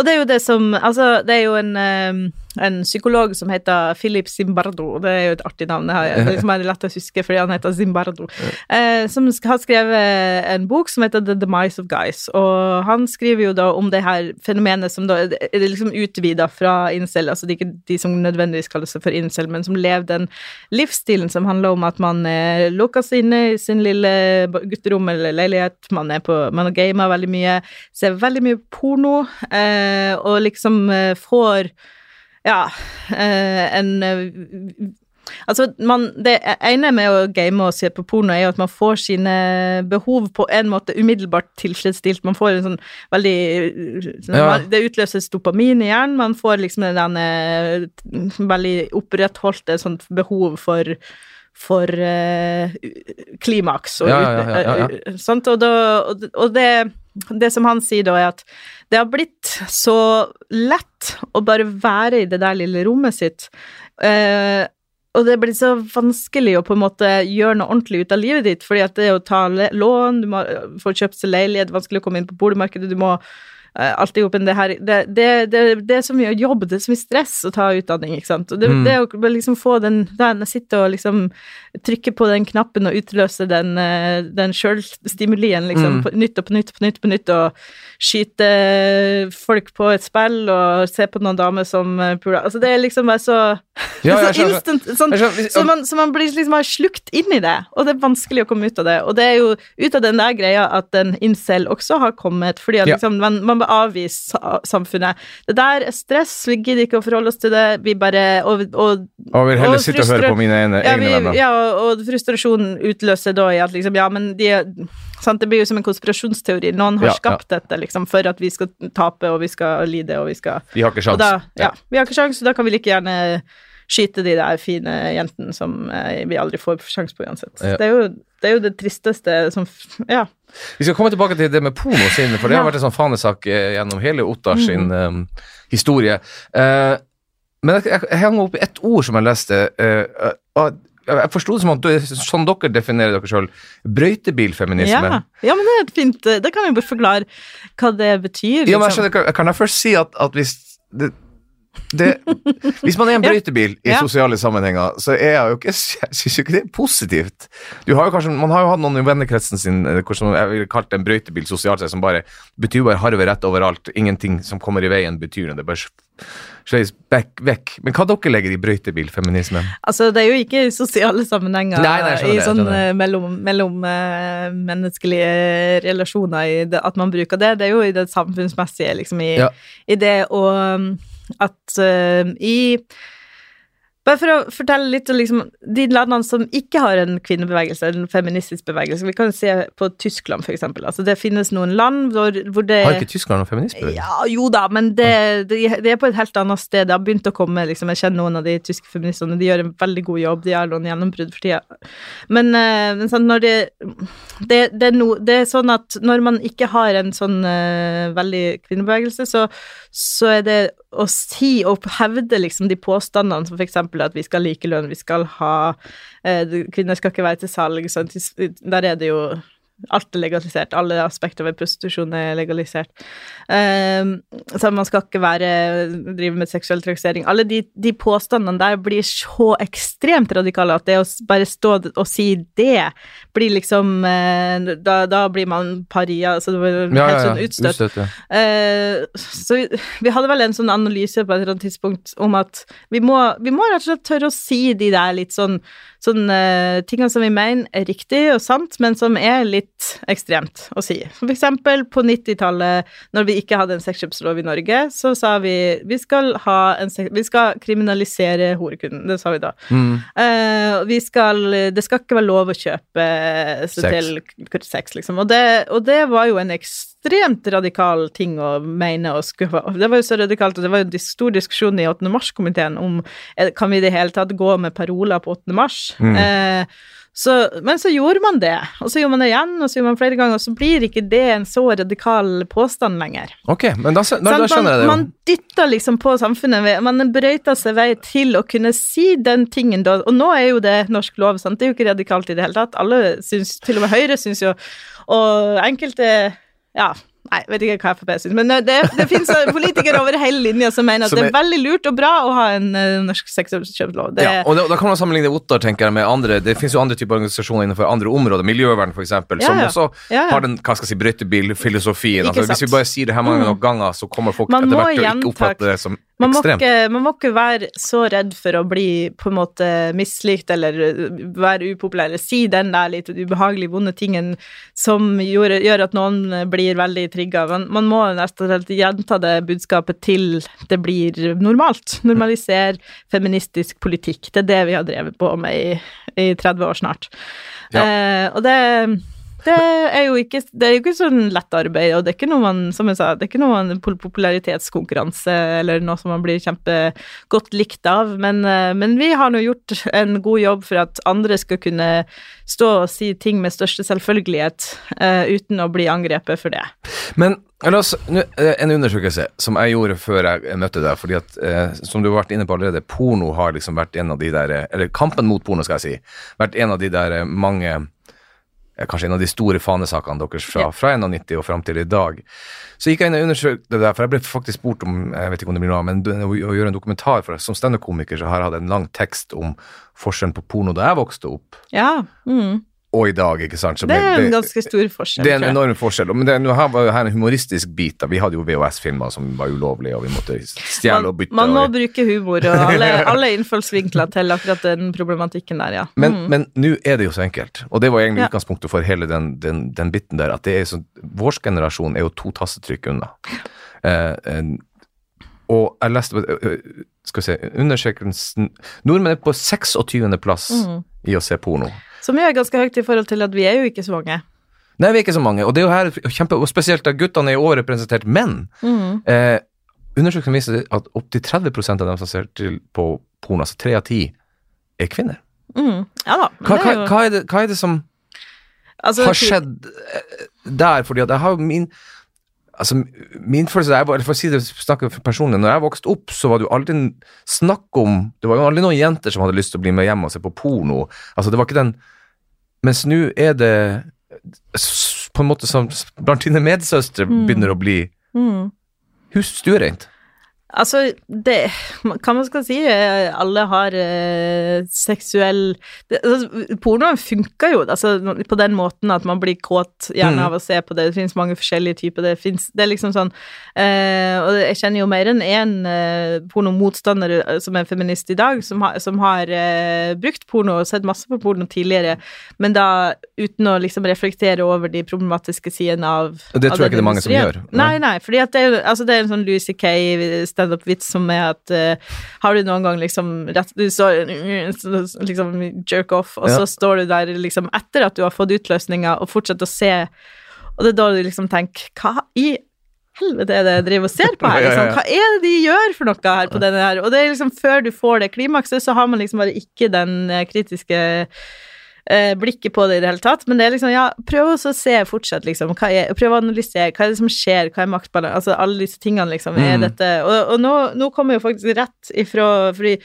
Og det er jo det som Altså, det er jo en, eh, en psykolog som heter Philip Zimbardo. Det er jo et artig navn. Det er er lett å huske fordi han heter Zimbardo. Eh, som har skrevet en bok som heter The Demise of Guys. Og han skriver jo da om det her fenomenet som da er liksom utvida fra incel, altså det er ikke de som nødvendigvis kaller seg for incel, men som lever den livsstilen som handler om at man lukker lukka seg inne i sin lille gutterom eller leilighet, man er på Man har gama veldig mye, ser veldig mye porno, eh, og liksom eh, får ja, eh, en eh, Altså, man, det ene med å game og se på porno er jo at man får sine behov på en måte umiddelbart tilfredsstilt. Man får en sånn veldig sånn, Ja. Det utløses dopamin i hjernen. Man får liksom den eh, veldig opprettholdte sånt behov for for uh, klimaks og Ja, ja, ja, ut- eh. Og, da, og, det- det, som han sier da, er at det har blitt så lett å bare være i det der lille rommet sitt. Uh, og det blir så vanskelig å på en måte gjøre noe ordentlig ut av livet ditt, fordi at det er å ta lån, du må få kjøpt seg leilighet, vanskelig å komme inn på boligmarkedet, du må eh, alt i hopen det her det, det, det, det er så mye jobb, det er så mye stress å ta utdanning, ikke sant. Og det, Mm. det å liksom få den den Sitte og liksom trykke på den knappen og utløse den, eh, den sjølstimulien, liksom, Mm. på nytt og på nytt og på nytt på nytt, og skyte folk på et spill og se på noen damer som eh, puler Altså, det er liksom bare så Ja, så skjønner. instant, sånn, så, man, så man blir liksom bare slukt inn i det, og det er vanskelig å komme ut av det. Og det er jo ut av den der greia at en incel også har kommet, fordi at Ja. liksom, man, man bør avvise samfunnet. Det der er stress, vi gidder ikke å forholde oss til det, vi bare Og, og Og vil heller Og sitte og høre på mine egne, ja, vi, venner. ja, og, og frustrasjonen utløser da i at liksom, ja, men de sant, Det blir jo som en konspirasjonsteori. Noen har Ja, skapt dette liksom, for at vi skal tape, og vi skal lide, og vi skal Vi har ikke sjans. da, ja, vi har ikke sjans, så da kan vi like gjerne skyte de der fine jentene som eh, vi aldri får sjanse på uansett. Ja. Det, er jo, det er jo det tristeste som Ja. Vi skal komme tilbake til det med porno sin, for det har vært en sånn fanesak eh, gjennom hele Ottar sin Mm. eh, historie. Uh, men jeg, jeg, jeg hang opp i ett ord som jeg leste. Uh, og jeg forsto det som at sånn dere definerer dere sjøl, brøytebilfeminisme. Ja. ja, men det er fint Det kan vi bare forklare hva det betyr. Ja, men jeg liksom. skjønner, kan- kan jeg først si at, at hvis det, det, hvis man er en brøytebil i Ja. sosiale sammenhenger, så er jeg jo ikke Jeg syns jo ikke det er positivt. Du har kanskje, man har jo hatt noen i vennekretsen sin eh, som jeg ville kalt en brøytebil sosialt sett, som bare betyr bare harve rett overalt. Ingenting som kommer i veien, betyr noe. Det bare sløys vekk. Men hva dere legger i brøytebilfeminisme? Altså, det er jo ikke i sosiale sammenhenger Nei, nei, i det, jeg sånn eh, mellom, mellom uh, menneskelige relasjoner i det, at man bruker det. Det er jo i det samfunnsmessige, liksom, i, Ja. i det å At uh, i Bare for å fortelle litt om liksom, de landene som ikke har en kvinnebevegelse, en feministisk bevegelse. Vi kan se på Tyskland, for eksempel. Altså, det finnes noen land hvor, hvor det Har ikke Tyskland noen feministbevegelse? ja, jo da, men det, det, det er på et helt annet sted. Det har begynt å komme, liksom. Jeg kjenner noen av de tyske feministene, de gjør en veldig god jobb. De har noen gjennombrudd for tida. Men, eh, men sånn, når det, det, det, er no, det er sånn at når man ikke har en sånn uh, veldig kvinnebevegelse, så, så er det å si og hevde liksom de påstandene som eksempel at vi skal ha likelønn, vi skal ha eh, Kvinner skal ikke være til salg, der er det jo Alt er legalisert. Alle aspekter ved prostitusjon er legalisert. Um, så man skal ikke være, drive med seksuell trakassering. Alle de, de påstandene der blir så ekstremt radikale at det å bare stå og si det, blir liksom eh, Da, da blir man paria, altså det blir Ja, helt ja, ja. sånn utstøtt. Utstøtt, ja. Eh, så vi, hadde vel en sånn analyse på et eller annet tidspunkt om at vi må, vi må rett og slett tørre å si de der litt sånn sånne tingene som vi mener er riktig og sant, men som er litt ekstremt å si. For eksempel på 90-tallet, når vi ikke hadde en sexkjøpslov i Norge, så sa vi vi skal, ha en, vi skal kriminalisere horekunden. Det sa vi da. Mm. Uh, vi skal, det skal ikke være lov å kjøpe seg Sex. til sex, liksom. Og det, og det var jo en ekstremt radikal ting å mene og skulle Det var jo så radikalt, og det var jo en stor diskusjon i 8. mars-komiteen om eh, kan vi i det hele tatt gå med paroler på 8. mars. Mm. Eh, så, men så gjorde man det, og så gjorde man det igjen, og så gjorde man flere ganger, og så blir ikke det en så radikal påstand lenger. Ok, men da, da, da skjønner jeg det jo. Man, dytter liksom på samfunnet, ved- man brøyter seg vei til å kunne si den tingen da, og nå er jo det norsk lov, sant, det er jo ikke radikalt i det hele tatt, alle syns, til og med Høyre syns jo, og enkelte, ja, nei, vet ikke hva FrP syns, men det, det finnes politikere over hele linja som mener at Som det er- er veldig lurt og bra å ha en uh, norsk sexkjøpslov. Ja, og da, da kan man sammenligne Ottar tenker jeg, med andre Det finnes jo andre typer organisasjoner innenfor andre områder, miljøvern f.eks., eksempel, Ja, som ja. også Ja, ja. har den hva skal jeg si, brøytebilfilosofien. Altså, hvis vi bare sier det her mange Mm. nok ganger, så kommer folk Man etter hvert til å ikke oppfatte det som Man må, ikke, man må ikke være så redd for å bli på en måte mislikt eller være upopulær, eller si den der litt ubehagelige, vonde tingen som gjør, gjør at noen blir veldig trigga. Man, man må nesten helt gjenta det budskapet til det blir normalt. Normalisere feministisk politikk. Det er det vi har drevet på med i, i 30 år snart. Ja. Eh, og det det er jo ikke, det jo ikke sånn lett arbeid, og det er ikke noe man, som jeg sa, det er ikke noe man popularitetskonkurranse eller noe som man blir kjempegodt likt av, men, eh, men vi har nå gjort en god jobb for at andre skal kunne stå og si ting med største selvfølgelighet uh, uten å bli angrepet for det. Men eh, en undersøkelse som jeg gjorde før jeg møtte deg, fordi at, eh, som du har vært inne på allerede, porno har liksom vært en av de der, eller kampen mot porno skal jeg si, vært en av de der mange, kanskje en av de store fanesakene deres fra, Ja. fra 91 og frem til i dag. Så gikk jeg inn og undersøkte det der, for jeg ble faktisk spurt om, jeg vet ikke om det blir noe men å, å gjøre en dokumentar for Som standup-komiker så har jeg hatt en lang tekst om forskjellen på porno da jeg vokste opp, Ja. Mm. Og i dag, ikke sant. Så Det er en en ganske stor forskjell. det er en enorm forskjell. Men det, er, her var her en humoristisk bit. da. Vi hadde jo VHS-filmer som var ulovlige, og vi måtte stjele og bytte. Man må og- bruke humor og alle, alle innfallsvinkler til akkurat den problematikken der, ja. Men Mm. men nå er det jo så enkelt, og det var egentlig Ja. utgangspunktet for hele den, den, den biten der, at det er så, vår generasjon er jo to tastetrykk unna. Uh, uh, og jeg leste uh, skal vi se, undersøkelsen Nordmenn er på 26. plass Mm. i å se porno. Som jo er ganske høyt i forhold til at vi er jo ikke så mange. Nei, vi er ikke så mange, og det er jo her kjempe, og spesielt da guttene er overrepresentert menn. Mm. Eh, undersøkelsen viser at opptil 30% av dem som ser til på porno, altså tre av ti, er kvinner. Mm. Ja da. Hva, hva, hva, er det, hva er det som altså, har skjedd eh, der? Fordi at jeg har jo min Altså, min følelse er, bare- For å si det, snakke personlig, når jeg vokste opp, så var det jo aldri snakk om Det var jo aldri noen jenter som hadde lyst til å bli med hjem og se på porno. Altså, det var ikke den Mens nå er det på en måte som blant dine medsøstre Mm. begynner å bli mm. hus stuereint. Altså, det Hva man skal si? eh, Alle har eh, seksuell det, altså, Pornoen funker jo altså, på den måten at man blir kåt gjerne Mhm. av å se på det. Det finnes mange forskjellige typer. Det, finnes, det er liksom sånn eh, Og jeg kjenner jo mer enn én eh, pornomotstander eh, som er feminist i dag, som har, som har eh, brukt porno og sett masse på porno tidligere, men da uten å liksom reflektere over de problematiske sidene av Det av tror jeg ikke det er mange som gjør. Nei, nei, fordi at det, altså det er en sånn Louis C.K. standup-vits som er at uh, Har du noen gang liksom rett, Du står liksom jerk off, og Ja. så står du der liksom etter at du har fått utløsninga, og fortsetter å se, og det er da du liksom tenker Hva i helvete er det jeg driver og ser på her? Liksom? Hva er det de gjør for noe her på denne her? Og det er liksom før du får det klimakset, så har man liksom bare ikke den eh, kritiske eh, blikket på det i det hele tatt, men det er liksom, ja, prøv å se fortsatt, liksom, er, prøv å analysere, hva er det som skjer, hva er maktbalanse, altså alle disse tingene, liksom, er Mm. dette, og, og nå, nå kommer jo faktisk rett ifra, fordi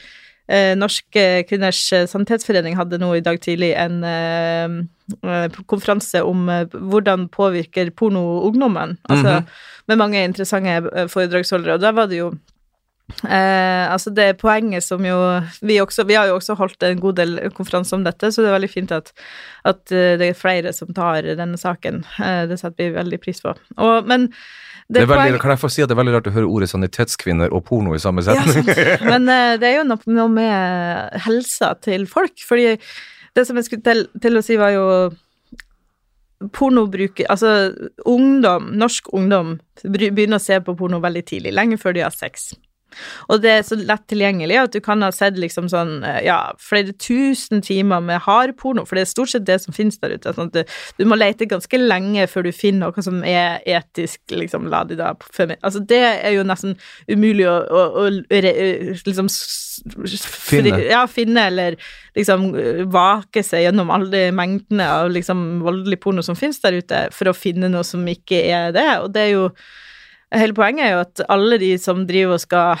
eh, Norske Kvinners Sanitetsforening hadde nå i dag tidlig en eh, eh, konferanse om eh, hvordan påvirker porno ungdommen, altså, Mhm. med mange interessante foredragsholdere, og da var det jo Eh, altså det poenget som jo vi, også, vi har jo også holdt en god del konferanser om dette, så det er veldig fint at, at eh, det er flere som tar denne saken. Eh, det setter vi veldig pris på. Og, men Det er veldig, kan jeg få si at det er veldig rart å høre ordet sanitetskvinner og porno i samme setning? Ja, Men eh, det er jo noe med helsa til folk, fordi det som jeg skulle til, til å si var jo Pornobruk Altså, ungdom, norsk ungdom, begynner å se på porno veldig tidlig, lenge før de har sex. Og det er så lett tilgjengelig at du kan ha sett liksom sånn, eh, ja, flere tusen timer med hardporno, for det er stort sett det som finnes der ute. Sånn du, du må lete ganske lenge før du finner noe som er etisk, liksom, la de da Altså, det er jo nesten umulig å, å, å å liksom Finne. Ja, finne, eller liksom vake seg gjennom alle de mengdene av liksom voldelig porno som finnes der ute, for å finne noe som ikke er det. Og det er jo Hele poenget er jo at alle de som driver og skal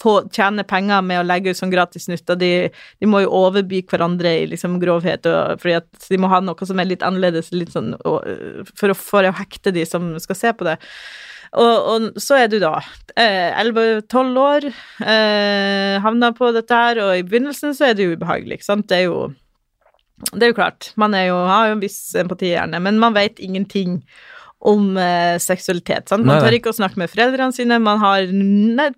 få tjene penger med å legge ut sånn gratisnutter, de, de må jo overby hverandre i liksom grovhet, og, fordi at de må ha noe som er litt annerledes, litt sånn, og, øh, for, å, for å hekte de som skal se på det. Og, og så er du da eh, 11-12 år, eh, havna på dette her, og i begynnelsen så er det jo ubehagelig, ikke sant? Det er jo det er jo klart, man er jo, har jo en viss empati gjerne, men man vet ingenting om eh, seksualitet. Sant? Man Nei, tør ikke å snakke med foreldrene sine, man har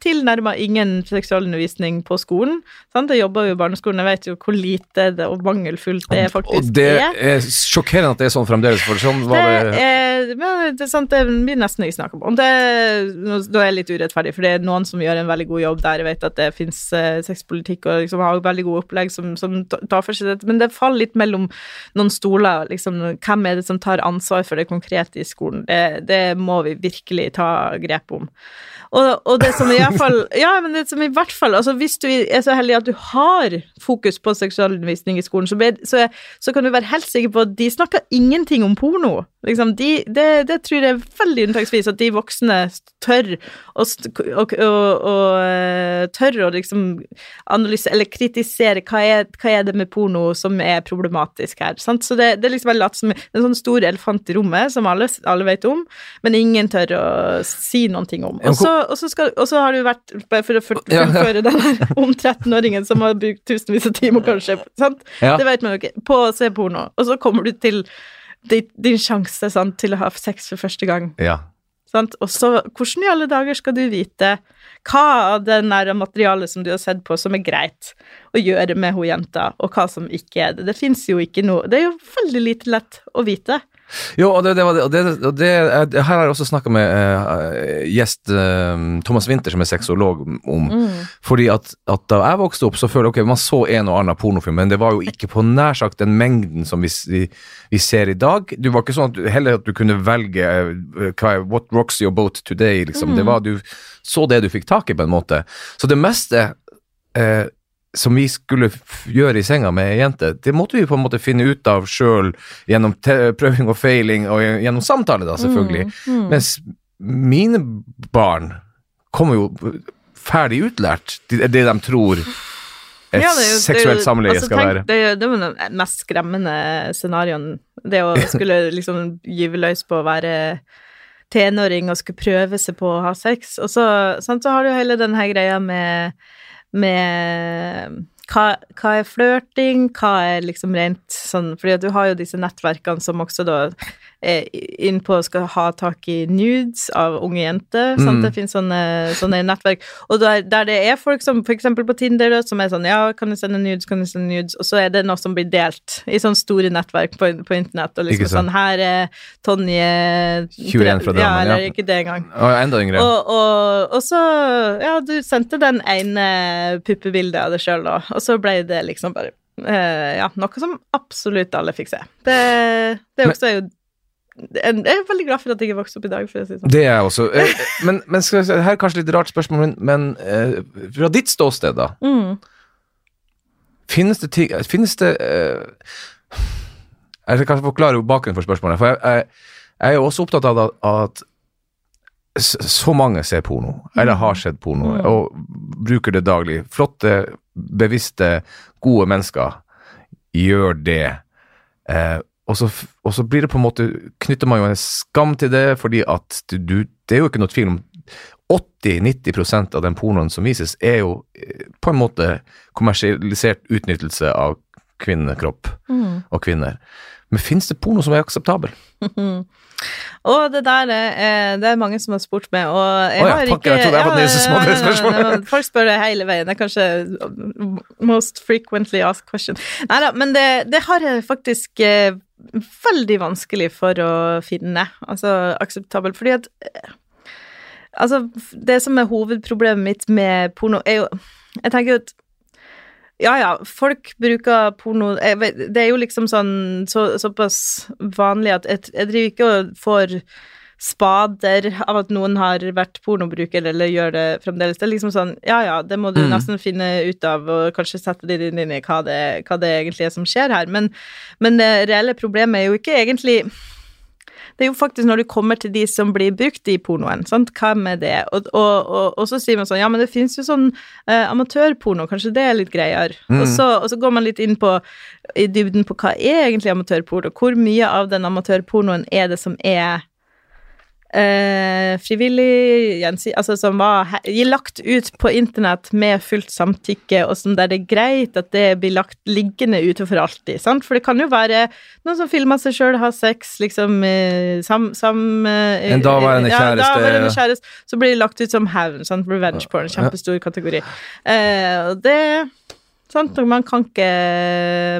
tilnærma ingen seksualundervisning på skolen. Sant? Jeg jobber jo i barneskolen, jeg vet jo hvor lite det, og mangelfullt det faktisk Og det er. er sjokkerende at det er sånn fremdeles, for sånn var Det det er, men det er sant, det blir nesten ikke snakk om. Og det, nå er jeg litt urettferdig, for det er noen som gjør en veldig god jobb der. Jeg vet at det fins eh, sexpolitikk og liksom har veldig gode opplegg som, som tar for seg dette, men det faller litt mellom noen stoler. Liksom, hvem er det som tar ansvar for det konkrete i skolen? Det, det må vi virkelig ta grep om. Og, og det som i hvert fall Ja, men det som i hvert fall Altså, hvis du er så heldig at du har fokus på seksualundervisning i skolen, så, ber, så, så kan du være helt sikker på at de snakker ingenting om porno. Liksom, de, det, det tror jeg er veldig unntaksvis at de voksne tør å, og, og, eh, tør å liksom analysere eller kritisere hva er, hva er det med porno som er problematisk her. Sant? Så det, det er liksom bare som en sånn stor elefant i rommet som alle alle vet om, men ingen tør å si noen ting om. Og så, og så, har du vært, bare for å fullføre den her om 13-åringen som har brukt tusenvis av timer, kanskje, sant? Det vet man jo ikke. På å se porno. Og så kommer du til din, sjanse sant, til å ha sex for første gang. Ja. Sant? Og så, hvordan i alle dager skal du vite hva av det nære materialet som du har sett på, som er greit å gjøre med hun jenta, og hva som ikke er det? Det fins jo ikke noe Det er jo veldig lite lett å vite. Jo, og det, det, var det, det, her har jeg også snakka med uh, gjest uh, Thomas Winther, som er sexolog, om. Fordi at, at da jeg vokste opp, så føler jeg ok, man så en og annen pornofilm, men det var jo ikke på nær sagt den mengden som vi, vi, vi ser i dag. Du var ikke sånn at du, heller at du kunne velge uh, what rocks your boat today, liksom. Det var, du så det du fikk tak i, på en måte. Så det meste som vi skulle gjøre i senga med ei jente, det måtte vi på en måte finne ut av sjøl gjennom prøving og feiling, og gjennom samtale, da, selvfølgelig. Mens mine barn kommer jo ferdig utlært, det, de tror et Ja, jo- seksuelt samleie altså, skal tenk, være. Det er jo det er jo den mest skremmende scenarioen. Det å skulle liksom gyve løs på å være tenåring og skulle prøve seg på å ha sex. Og så, sant, så har du jo hele den her greia med, med hva, hva er flørting, hva er liksom rent sånn Fordi du har jo disse nettverkene som også da er innpå og skal ha tak i nudes av unge jenter. Sant? Mm. Det finnes sånne, sånne nettverk. Og der, der det er folk som eksempel på Tinder da, som er sånn Ja, kan du sende nudes, kan du sende nudes? Og så er det noe som blir delt i sånne store nettverk på, på internett. Og liksom sånn Her er Tonje 21 fra Drammen, Ja, eller ja. ikke det engang. Og enda yngre. Og, og, og så Ja, du sendte den ene puppebildet av deg sjøl, da, og så ble det liksom bare Uh, Ja, noe som absolutt alle fikk se. Det, det er også jo Jeg er veldig glad for at jeg ikke vokste opp i dag, si det sånn. Det er jeg også. Eh, Men, men skal her er kanskje litt rart spørsmål, men, eh, fra ditt ståsted, da. Mm. Finnes det ting Finnes det eh, Jeg skal kanskje forklare bakgrunnen for spørsmålet. For jeg, jeg, jeg er jo også opptatt av at, at så mange ser porno, eller har sett porno, Mm. og bruker det daglig. Flotte, bevisste, gode mennesker gjør det. Eh, og, så, og så blir det på en måte Knytter man jo en skam til det, fordi at du, Det er jo ikke noe tvil om 80-90% av den pornoen som vises, er jo eh, på en måte kommersialisert utnyttelse av kvinnekropp Mm. og kvinner. Men finnes det porno som er akseptabel? Og det der er, eh, det er mange som har spurt meg, og jeg oh, ja, har ikke jeg jeg var ja, ja, Folk spør det hele veien. Det er kanskje most frequently asked question. Nei da, men det, det har jeg faktisk eh, veldig vanskelig for å finne, altså akseptabelt, fordi at eh, Altså, det som er hovedproblemet mitt med porno, er jo Jeg tenker jo at ja, ja, folk bruker porno vet, Det er jo liksom sånn så, såpass vanlig at jeg, jeg driver ikke og får spader av at noen har vært pornobruker eller gjør det fremdeles. Det er liksom sånn Ja, ja, det må du Mm. nesten finne ut av, og kanskje sette det inn i hva det, hva det egentlig er som skjer her. Men, men det reelle problemet er jo ikke egentlig det er jo faktisk når du kommer til de som blir brukt i pornoen, sant? hva med det? Og, og, og, og så sier man sånn, ja, men det finnes jo sånn eh, amatørporno, kanskje det er litt greiere. Mm. Så, og så går man litt inn på, i dybden på hva er egentlig amatørporno, hvor mye av den amatørpornoen er det som er eh, frivillig, altså som var lagt ut på internett med fullt samtykke, og som der det er greit at det blir lagt liggende ute for alltid, sant? For det kan jo være noen som filmer seg sjøl, har sex, liksom eh, sam... sam eh, En daværende ja, kjæreste. daværende kjæreste, så blir det lagt ut som hevn, sant? Revenge porn, kjempestor kategori. Eh, og det Sant? Og man kan ikke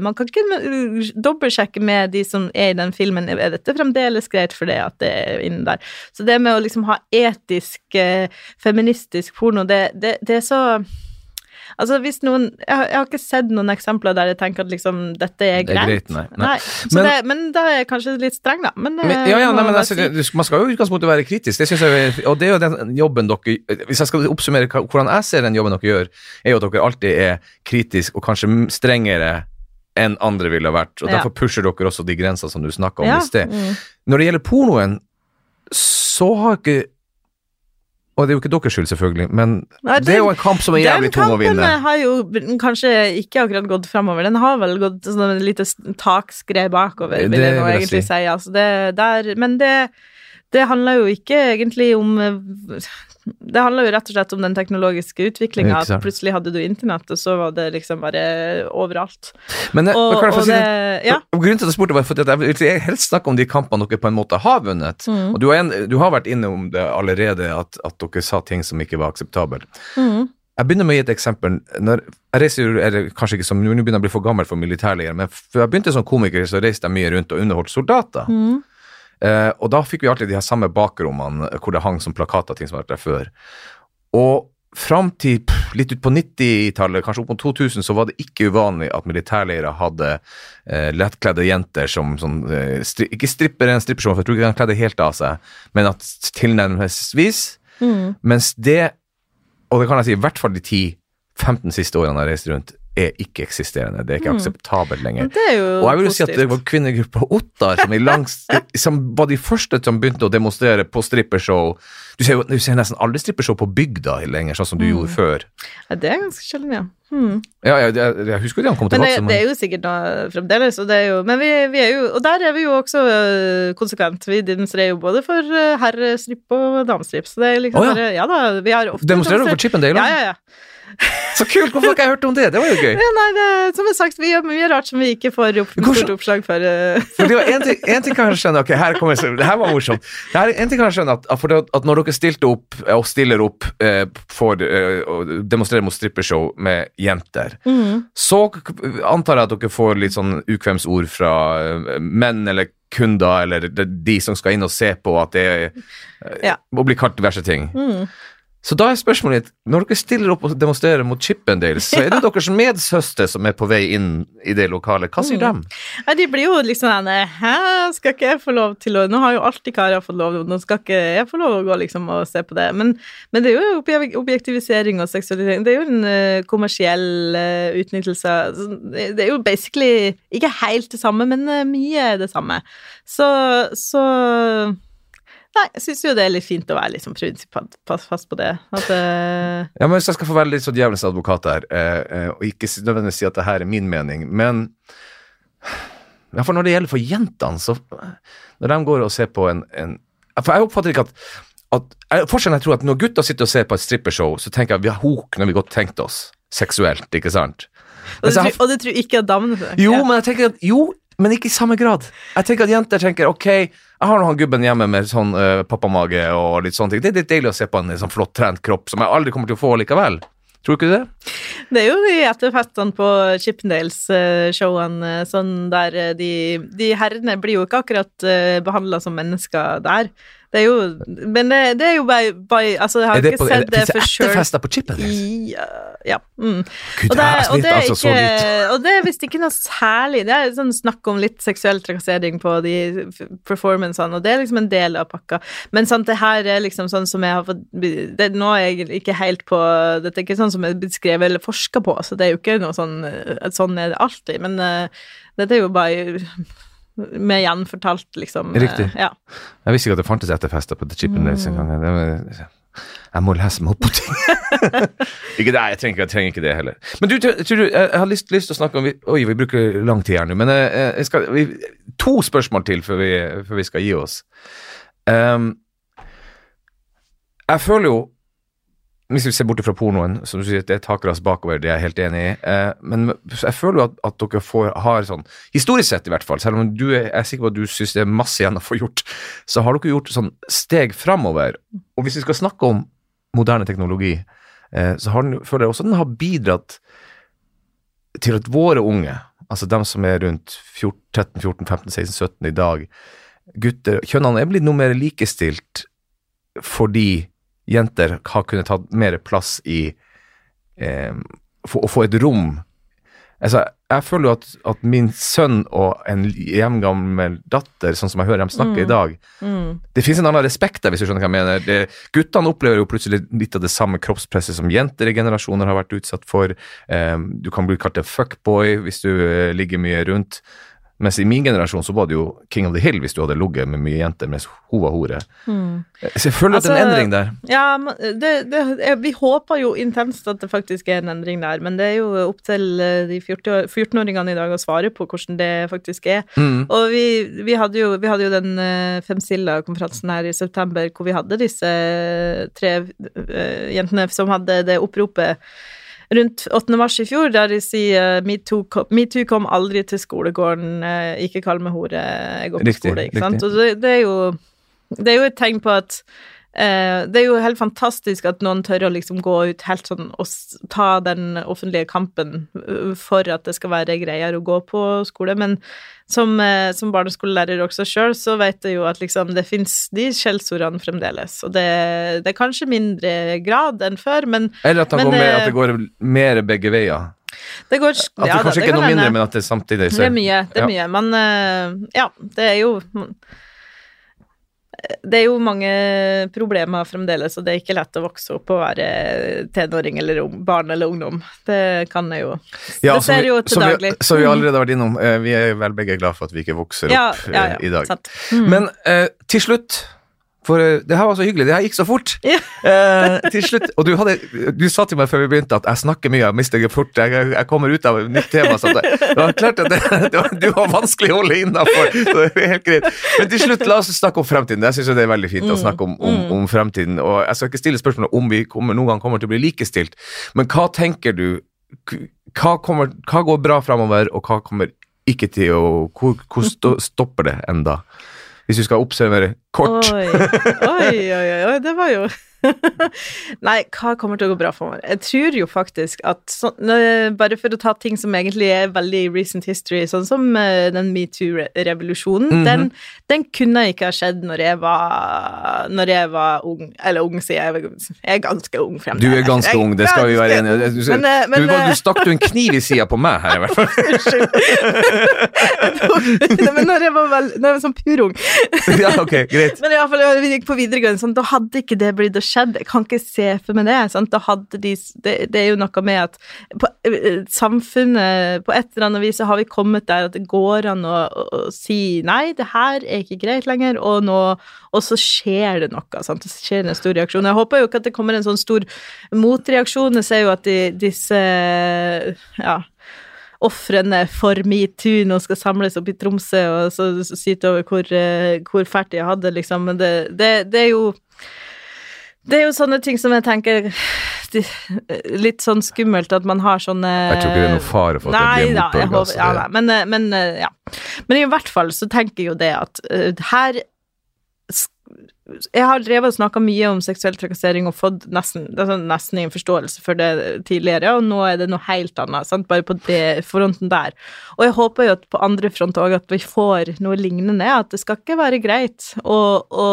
Man kan ikke dobbeltsjekke med de som er i den filmen. Er dette fremdeles greit for det at det er inne der? Så det med å liksom ha etisk, eh, feministisk porno, det, det, det er så Altså, hvis noen jeg har, jeg har ikke sett noen eksempler der jeg tenker at liksom dette er Det er greit. nei, nei. Nei. Så Men- det, men da er jeg kanskje litt streng, da. Men, Men, eh, ja, ja, nei, men altså, si- Man skal jo i utgangspunktet være kritisk, det syns jeg, og det er jo den jobben dere Hvis jeg skal oppsummere hvordan jeg ser den jobben dere gjør, er jo at dere alltid er kritisk og kanskje strengere enn andre ville ha vært, og Ja. derfor pusher dere også de grensene som du snakka om ja, i sted. mm. Når det gjelder pornoen, så har ikke Og det er jo ikke deres skyld, selvfølgelig, men Nei, det er jo en kamp som er jævlig tung å vinne. Den kampen har jo kanskje ikke akkurat gått framover. Den har vel gått sånn et lite takskred bakover, Det vil jeg nå egentlig si. si. Altså det, der, men det det handler jo ikke egentlig om eh, Det handler jo rett og slett om den teknologiske utviklinga. At plutselig hadde du internett, og så var det liksom bare overalt. Men, jeg, Og, men kan jeg og si det? Ja. Grunnen til at jeg spurte, var at jeg vil helst snakke om de kampene dere på en måte har vunnet. Mm. Og du har, en, du har vært innom det allerede, at, at dere sa ting som ikke var akseptabelt. Mm. Jeg begynner med å gi et eksempel. Når jeg reiser er det kanskje ikke som, Nå begynner jeg å bli for gammel for militærleger, men før jeg begynte som komiker, så reiste jeg mye rundt og underholdt soldater. Mm. Eh, og da fikk vi alltid de her samme bakrommene hvor det hang som plakater ting som har vært der før. Og fram til pff, litt ut på 90-tallet, kanskje opp mot 2000, så var det ikke uvanlig at militærleirer hadde eh, lettkledde jenter som sånn eh, stri Ikke strippere enn strippershow, for jeg tror ikke de kledde helt av seg, men at tilnærmelsesvis. Mm. Mens det, og det kan jeg si i hvert fall de 10-15 siste årene jeg har reist rundt, er ikke eksisterende. Det er ikke Mm. akseptabelt lenger. Det er Og jeg vil jo si at det var kvinnegruppa Ottar som, langs, som var de første som begynte å demonstrere på strippershow. Du ser du ser nesten aldri strippershow på bygda lenger, sånn som du Mm. gjorde før. Ja, det er ganske sjelden, ja. Hmm. Ja, jeg, jeg, jeg husker de kom Men det, men... det er jo sikkert noe fremdeles, og det er jo Men vi, vi er jo Og der er vi jo også øh, konsekvent. Vi demonstrerer jo både for øh, herrestripp og damestripp, så det er liksom oh, ja. bare Ja da, vi har ofte Demonstrerer du for Chippendale? Ja, da? ja, ja. Så kult! Hvorfor har ikke jeg hørt om det? Det var jo gøy. ja nei, det, som jeg sagt, vi gjør mye rart som vi ikke får opp, stort oppslag for. øh. For det var en ting, en ting kan jeg skjønne Ok, her kommer det her var morsomt. Det her, en ting kan jeg skjønne at, at, at når dere stilte opp eh, og stiller opp eh, for eh, å demonstrere mot strippershow med jenter, Mm. så antar jeg at dere får litt sånn ukvemsord fra eh, menn eller kunder, eller de, som skal inn og se på at det er, eh, Ja. må bli kalt diverse ting. Mm. Så da er spørsmålet mitt, når dere stiller opp og demonstrerer mot Chippendales, så er det deres medsøster som er på vei inn i det lokalet. Hva sier Mm. de? De blir jo liksom sånn Hæ, skal ikke jeg få lov til å Nå har jo alltid karer fått lov, nå skal ikke jeg få lov å gå liksom og se på det. Men, men det er jo objektivisering og seksualisering. Det er jo en uh, kommersiell uh, utnyttelse. Det er jo basically ikke helt det samme, men uh, mye det samme. Så, så Nei, jeg syns jo det er litt fint å være litt sånn prinsippfast fast på det. At uh... Ja, men Hvis jeg skal få være litt sånn djevelens advokat her, uh, og ikke nødvendigvis si at det her er min mening, men ja, for når det gjelder for jentene, så Når de går og ser på en, en For jeg oppfatter ikke at, at jeg, Forskjellen jeg tror at når gutter sitter og ser på et strippershow, så tenker jeg at vi har hok når vi godt tenkte oss seksuelt, ikke sant? og, du, tror- og du tror ikke at damene får? Jo, men jeg tenker at Jo, men ikke i samme grad. Jeg tenker at jenter tenker ok, jeg har nå han gubben hjemme med sånn uh, pappamage og litt sånne ting. Det er litt deilig å se på en sånn flott trent kropp som jeg aldri kommer til å få likevel. Tror du ikke det? Det er jo de etterfestene på Chippendales-showene sånn der eh, de, de herrene blir jo ikke akkurat behandla som mennesker der. Det er jo Men det, det er jo bare, bare Altså, jeg har Er ikke på, er sett det, det det for sjøl. etterfester på Chippendales? Ja, ja. Mm. Gud, Og det, er, og, det er altså så ikke, og det er visst ikke noe særlig. Det er sånn snakk om litt seksuell trakassering på de performancene, og det er liksom en del av pakka. Men sant, det her er liksom sånn som jeg har fått det, Nå er jeg ikke helt på Dette er ikke sånn som er blitt skrevet eller forska på, så det er jo ikke noe sånn Sånn er det alltid. Men uh, dette er jo bare med gjenfortalt, liksom. eh, Riktig. Ja. Jeg visste ikke at det fantes etterfester på The Chippendales Mm. engang. Jeg må lese meg opp på ting. ikke det, jeg trenger, jeg trenger ikke det heller. Men du, tror du, jeg har lyst, lyst til å snakke om vi, Oi, vi bruker lang tid her nå, men jeg, jeg skal, vi, to spørsmål til før vi, før vi skal gi oss. Um, jeg føler jo hvis vi ser bort fra pornoen, som du sier, det er takras bakover, det er jeg helt enig i. Eh, men jeg føler jo at, at dere får, har sånn, historisk sett i hvert fall, selv om du er, jeg er sikker på at du syns det er masse igjen å få gjort, så har dere gjort sånn steg framover. Og hvis vi skal snakke om moderne teknologi, eh, så har den, føler jeg også den har bidratt til at våre unge, altså dem som er rundt 14, 13, 14, 15, 16, 17 i dag, gutter, kjønnene er blitt noe mer likestilt fordi jenter har kunnet tatt mer plass i eh, for, Å få et rom. Altså, jeg føler jo at, at min sønn og en hjemgammel datter, sånn som jeg hører dem snakke i dag Mm. Det finnes en annen respekt der, hvis du skjønner hva jeg mener. Det, guttene opplever jo plutselig litt av det samme kroppspresset som jenter i generasjoner har vært utsatt for. Eh, du kan bli kalt en fuckboy hvis du eh, ligger mye rundt. Mens i min generasjon så var det jo King of the Hill hvis du hadde ligget med mye jenter mens hun var hore. Så jeg føler at det er en Altså, endring der. Ja, det, det, eh, vi håper jo intenst at det faktisk er en endring der, men det er jo opp til eh, de 14 14-åringene i dag å svare på hvordan det faktisk er. Mm. Og vi, vi, hadde jo, vi hadde jo den Femsilla-konferansen her i september, hvor vi hadde disse tre eh, jentene som hadde det oppropet rundt 8. mars i fjor, der de sier metoo kom, MeToo kom aldri til skolegården, eh, ikke kall meg hore, jeg går på Riktig, skole, ikke sant? Og det, det er jo det er jo et tegn på at eh, det er jo helt fantastisk at noen tør å liksom gå ut helt sånn og ta den offentlige kampen uh, for at det skal være greiere å gå på skole, men som, eh, som barneskolelærer også sjøl, så vet jeg jo at liksom det fins de skjellsordene fremdeles, og det, det er kanskje mindre grad enn før, men Eller at, Men, går med, eh, at det går mer begge veier. det går At det ja da, kanskje det ikke er noe mindre, men at det samtidig Det er mye, det er Ja. mye. Men eh, ja, det er jo Det er jo mange problemer fremdeles, og det er ikke lett å vokse opp og være tenåring eller barn eller ungdom. Det kan jeg jo Ja, Det ser vi- jo til som vi- daglig. Som vi allerede har vært innom, eh, vi er vel begge glad for at vi ikke vokser opp ja, eh, ja, i dag. sant. Mm. Men eh, til slutt For eh, det her var så hyggelig, det her gikk så fort. Ja. Eh, til slutt, Og du, hadde, du sa til meg før vi begynte at jeg snakker mye, jeg mister det fort, jeg, jeg kommer ut av et nytt tema. Sånn. det, var klart at det, det var, du var vanskelig å holde innafor. Men til slutt, la oss snakke om fremtiden. Jeg syns det er veldig fint å Mm, snakke om, om, mm. om fremtiden. Og jeg skal ikke stille spørsmål om vi kommer, noen gang kommer til å bli likestilt, men hva tenker du Hva, kommer, hva går bra fremover, og hva kommer ikke til å Hvor, hvor stopper det enda? Hvis du skal oppsummere kort. Oi, oi, oi, oi, det var jo Nei, hva kommer til å gå bra for meg? Jeg tror jo faktisk at så, eh, Bare for å ta ting som egentlig er veldig recent history, sånn som eh, den metoo-revolusjonen, Mhm. den, den kunne ikke ha skjedd når jeg var Når jeg var ung. Eller ung, sier jeg. Jeg er ganske ung Du er ganske Jeg ung, det skal vi være enige om. Du, Men, eh, men, du, eh, du stakk jo en kniv i sida på meg her, i hvert fall. Unnskyld. Men når jeg var, vel, når jeg var sånn purung ja, ok, greit. Men fall, vi gikk på videregående, sånn, da hadde ikke det blitt å skjedd. Jeg kan ikke se for meg det. Sant? Da hadde de, det. Det er jo noe med at på, eh, samfunnet På et eller annet vis så har vi kommet der at det går an å, å, å si nei, det her er ikke greit lenger, og, nå, og så skjer det noe. Sant? Det skjer en stor reaksjon. Jeg håper jo ikke at det kommer en sånn stor motreaksjon. Jeg ser jo at de, disse ja, ofrene for metoo nå skal samles opp i Tromsø og så, så syte over hvor, eh, hvor fælt de hadde, liksom. Men det, det, det er jo det er jo sånne ting som jeg tenker Litt sånn skummelt at man har sånne Jeg tror ikke det er noe fare for at det blir Nei da, jeg motbølger. håper, ja, men, eh, men eh, ja. Men i hvert fall så tenker jeg jo det at her jeg har drevet og snakka mye om seksuell trakassering og fått nesten, altså nesten ingen forståelse for det tidligere, og nå er det noe helt annet, sant? bare på det fronten der. Og jeg håper jo at på andre front òg at vi får noe lignende, at det skal ikke være greit å, å,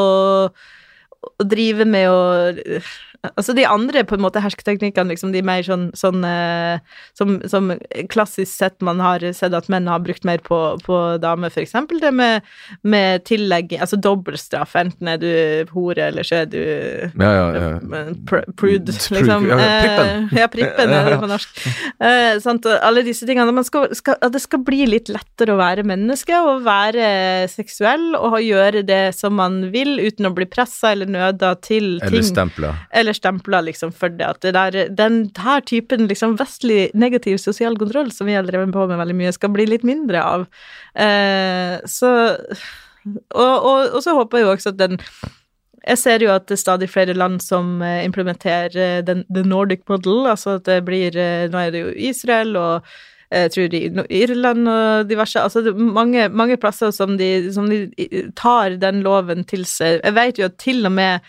å drive med å Altså de andre på en måte hersketeknikkene, liksom de mer sånn, sånn eh, som, som klassisk sett man har sett at menn har brukt mer på, på damer, for eksempel det med, med tillegg, altså dobbeltstraff, enten er du hore, eller så er du Ja, ja, ja. eh, pr Prude, liksom. ja, Eh, prippen. Ja, prippen er det på norsk. Eh, sant, alle disse tingene. Man skal, skal, at det skal bli litt lettere å være menneske og være seksuell og gjøre det som man vil, uten å bli pressa eller nøda til ting Eller stempla. eller stempla liksom for det at det der, den her typen liksom vestlig negativ sosial kontroll som vi har drevet på med veldig mye, skal bli litt mindre av. Eh, så og, og, og så håper jeg jo også at den jeg ser jo at det er stadig flere land som eh, implementerer eh, den the Nordic model, altså at det blir eh, Nå er det jo Israel og jeg tror i Irland og diverse Altså mange, mange plasser som de, som de tar den loven til seg. Jeg vet jo at til og med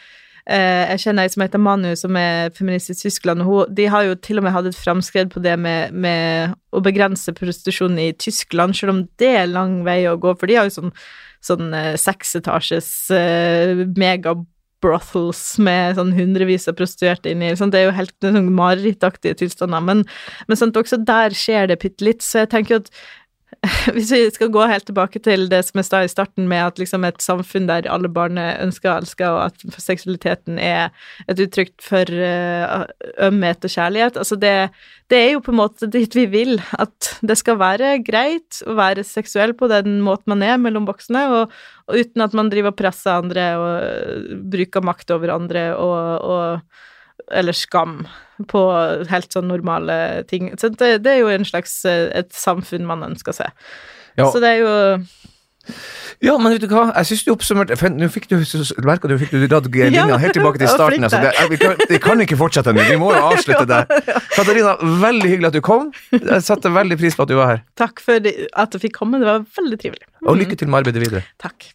Jeg kjenner ei som heter Manu, som er feminist i Tyskland, og hun, de har jo til og med hatt et framskred på det med, med å begrense prostitusjon i Tyskland, selv om det er lang vei å gå, for de har jo sånn sånn eh, seksetasjes eh, megabrothels med sånn hundrevis av prostituerte inni. Sånn, det er jo helt sånn marerittaktige tilstander. Men, men sånn, også der skjer det bitte litt, så jeg tenker jo at hvis vi skal gå helt tilbake til det som jeg sa i starten, med at liksom et samfunn der alle barn ønsker og elsker, og at seksualiteten er et uttrykk for uh, ømhet og kjærlighet Altså, det, det, er jo på en måte dit vi vil, at det skal være greit å være seksuell på den måten man er mellom voksne, og, og uten at man driver og presser andre og bruker makt over andre og, og eller skam på helt sånn normale ting. Så det, det er jo en slags eh, et samfunn man ønsker å se. Ja. Så det er jo ja, men vet du hva, jeg syns du oppsummerte Nå fikk du merka du fikk du dratt linja helt tilbake til starten. Altså, det, vi, kan, vi, kan, ikke fortsette nå, vi må jo avslutte der. Katarina, veldig hyggelig at du kom. Jeg satte veldig pris på at du var her. Takk for at du fikk komme, det var veldig trivelig. Mm. Og lykke til med arbeidet videre. Takk.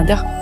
Media.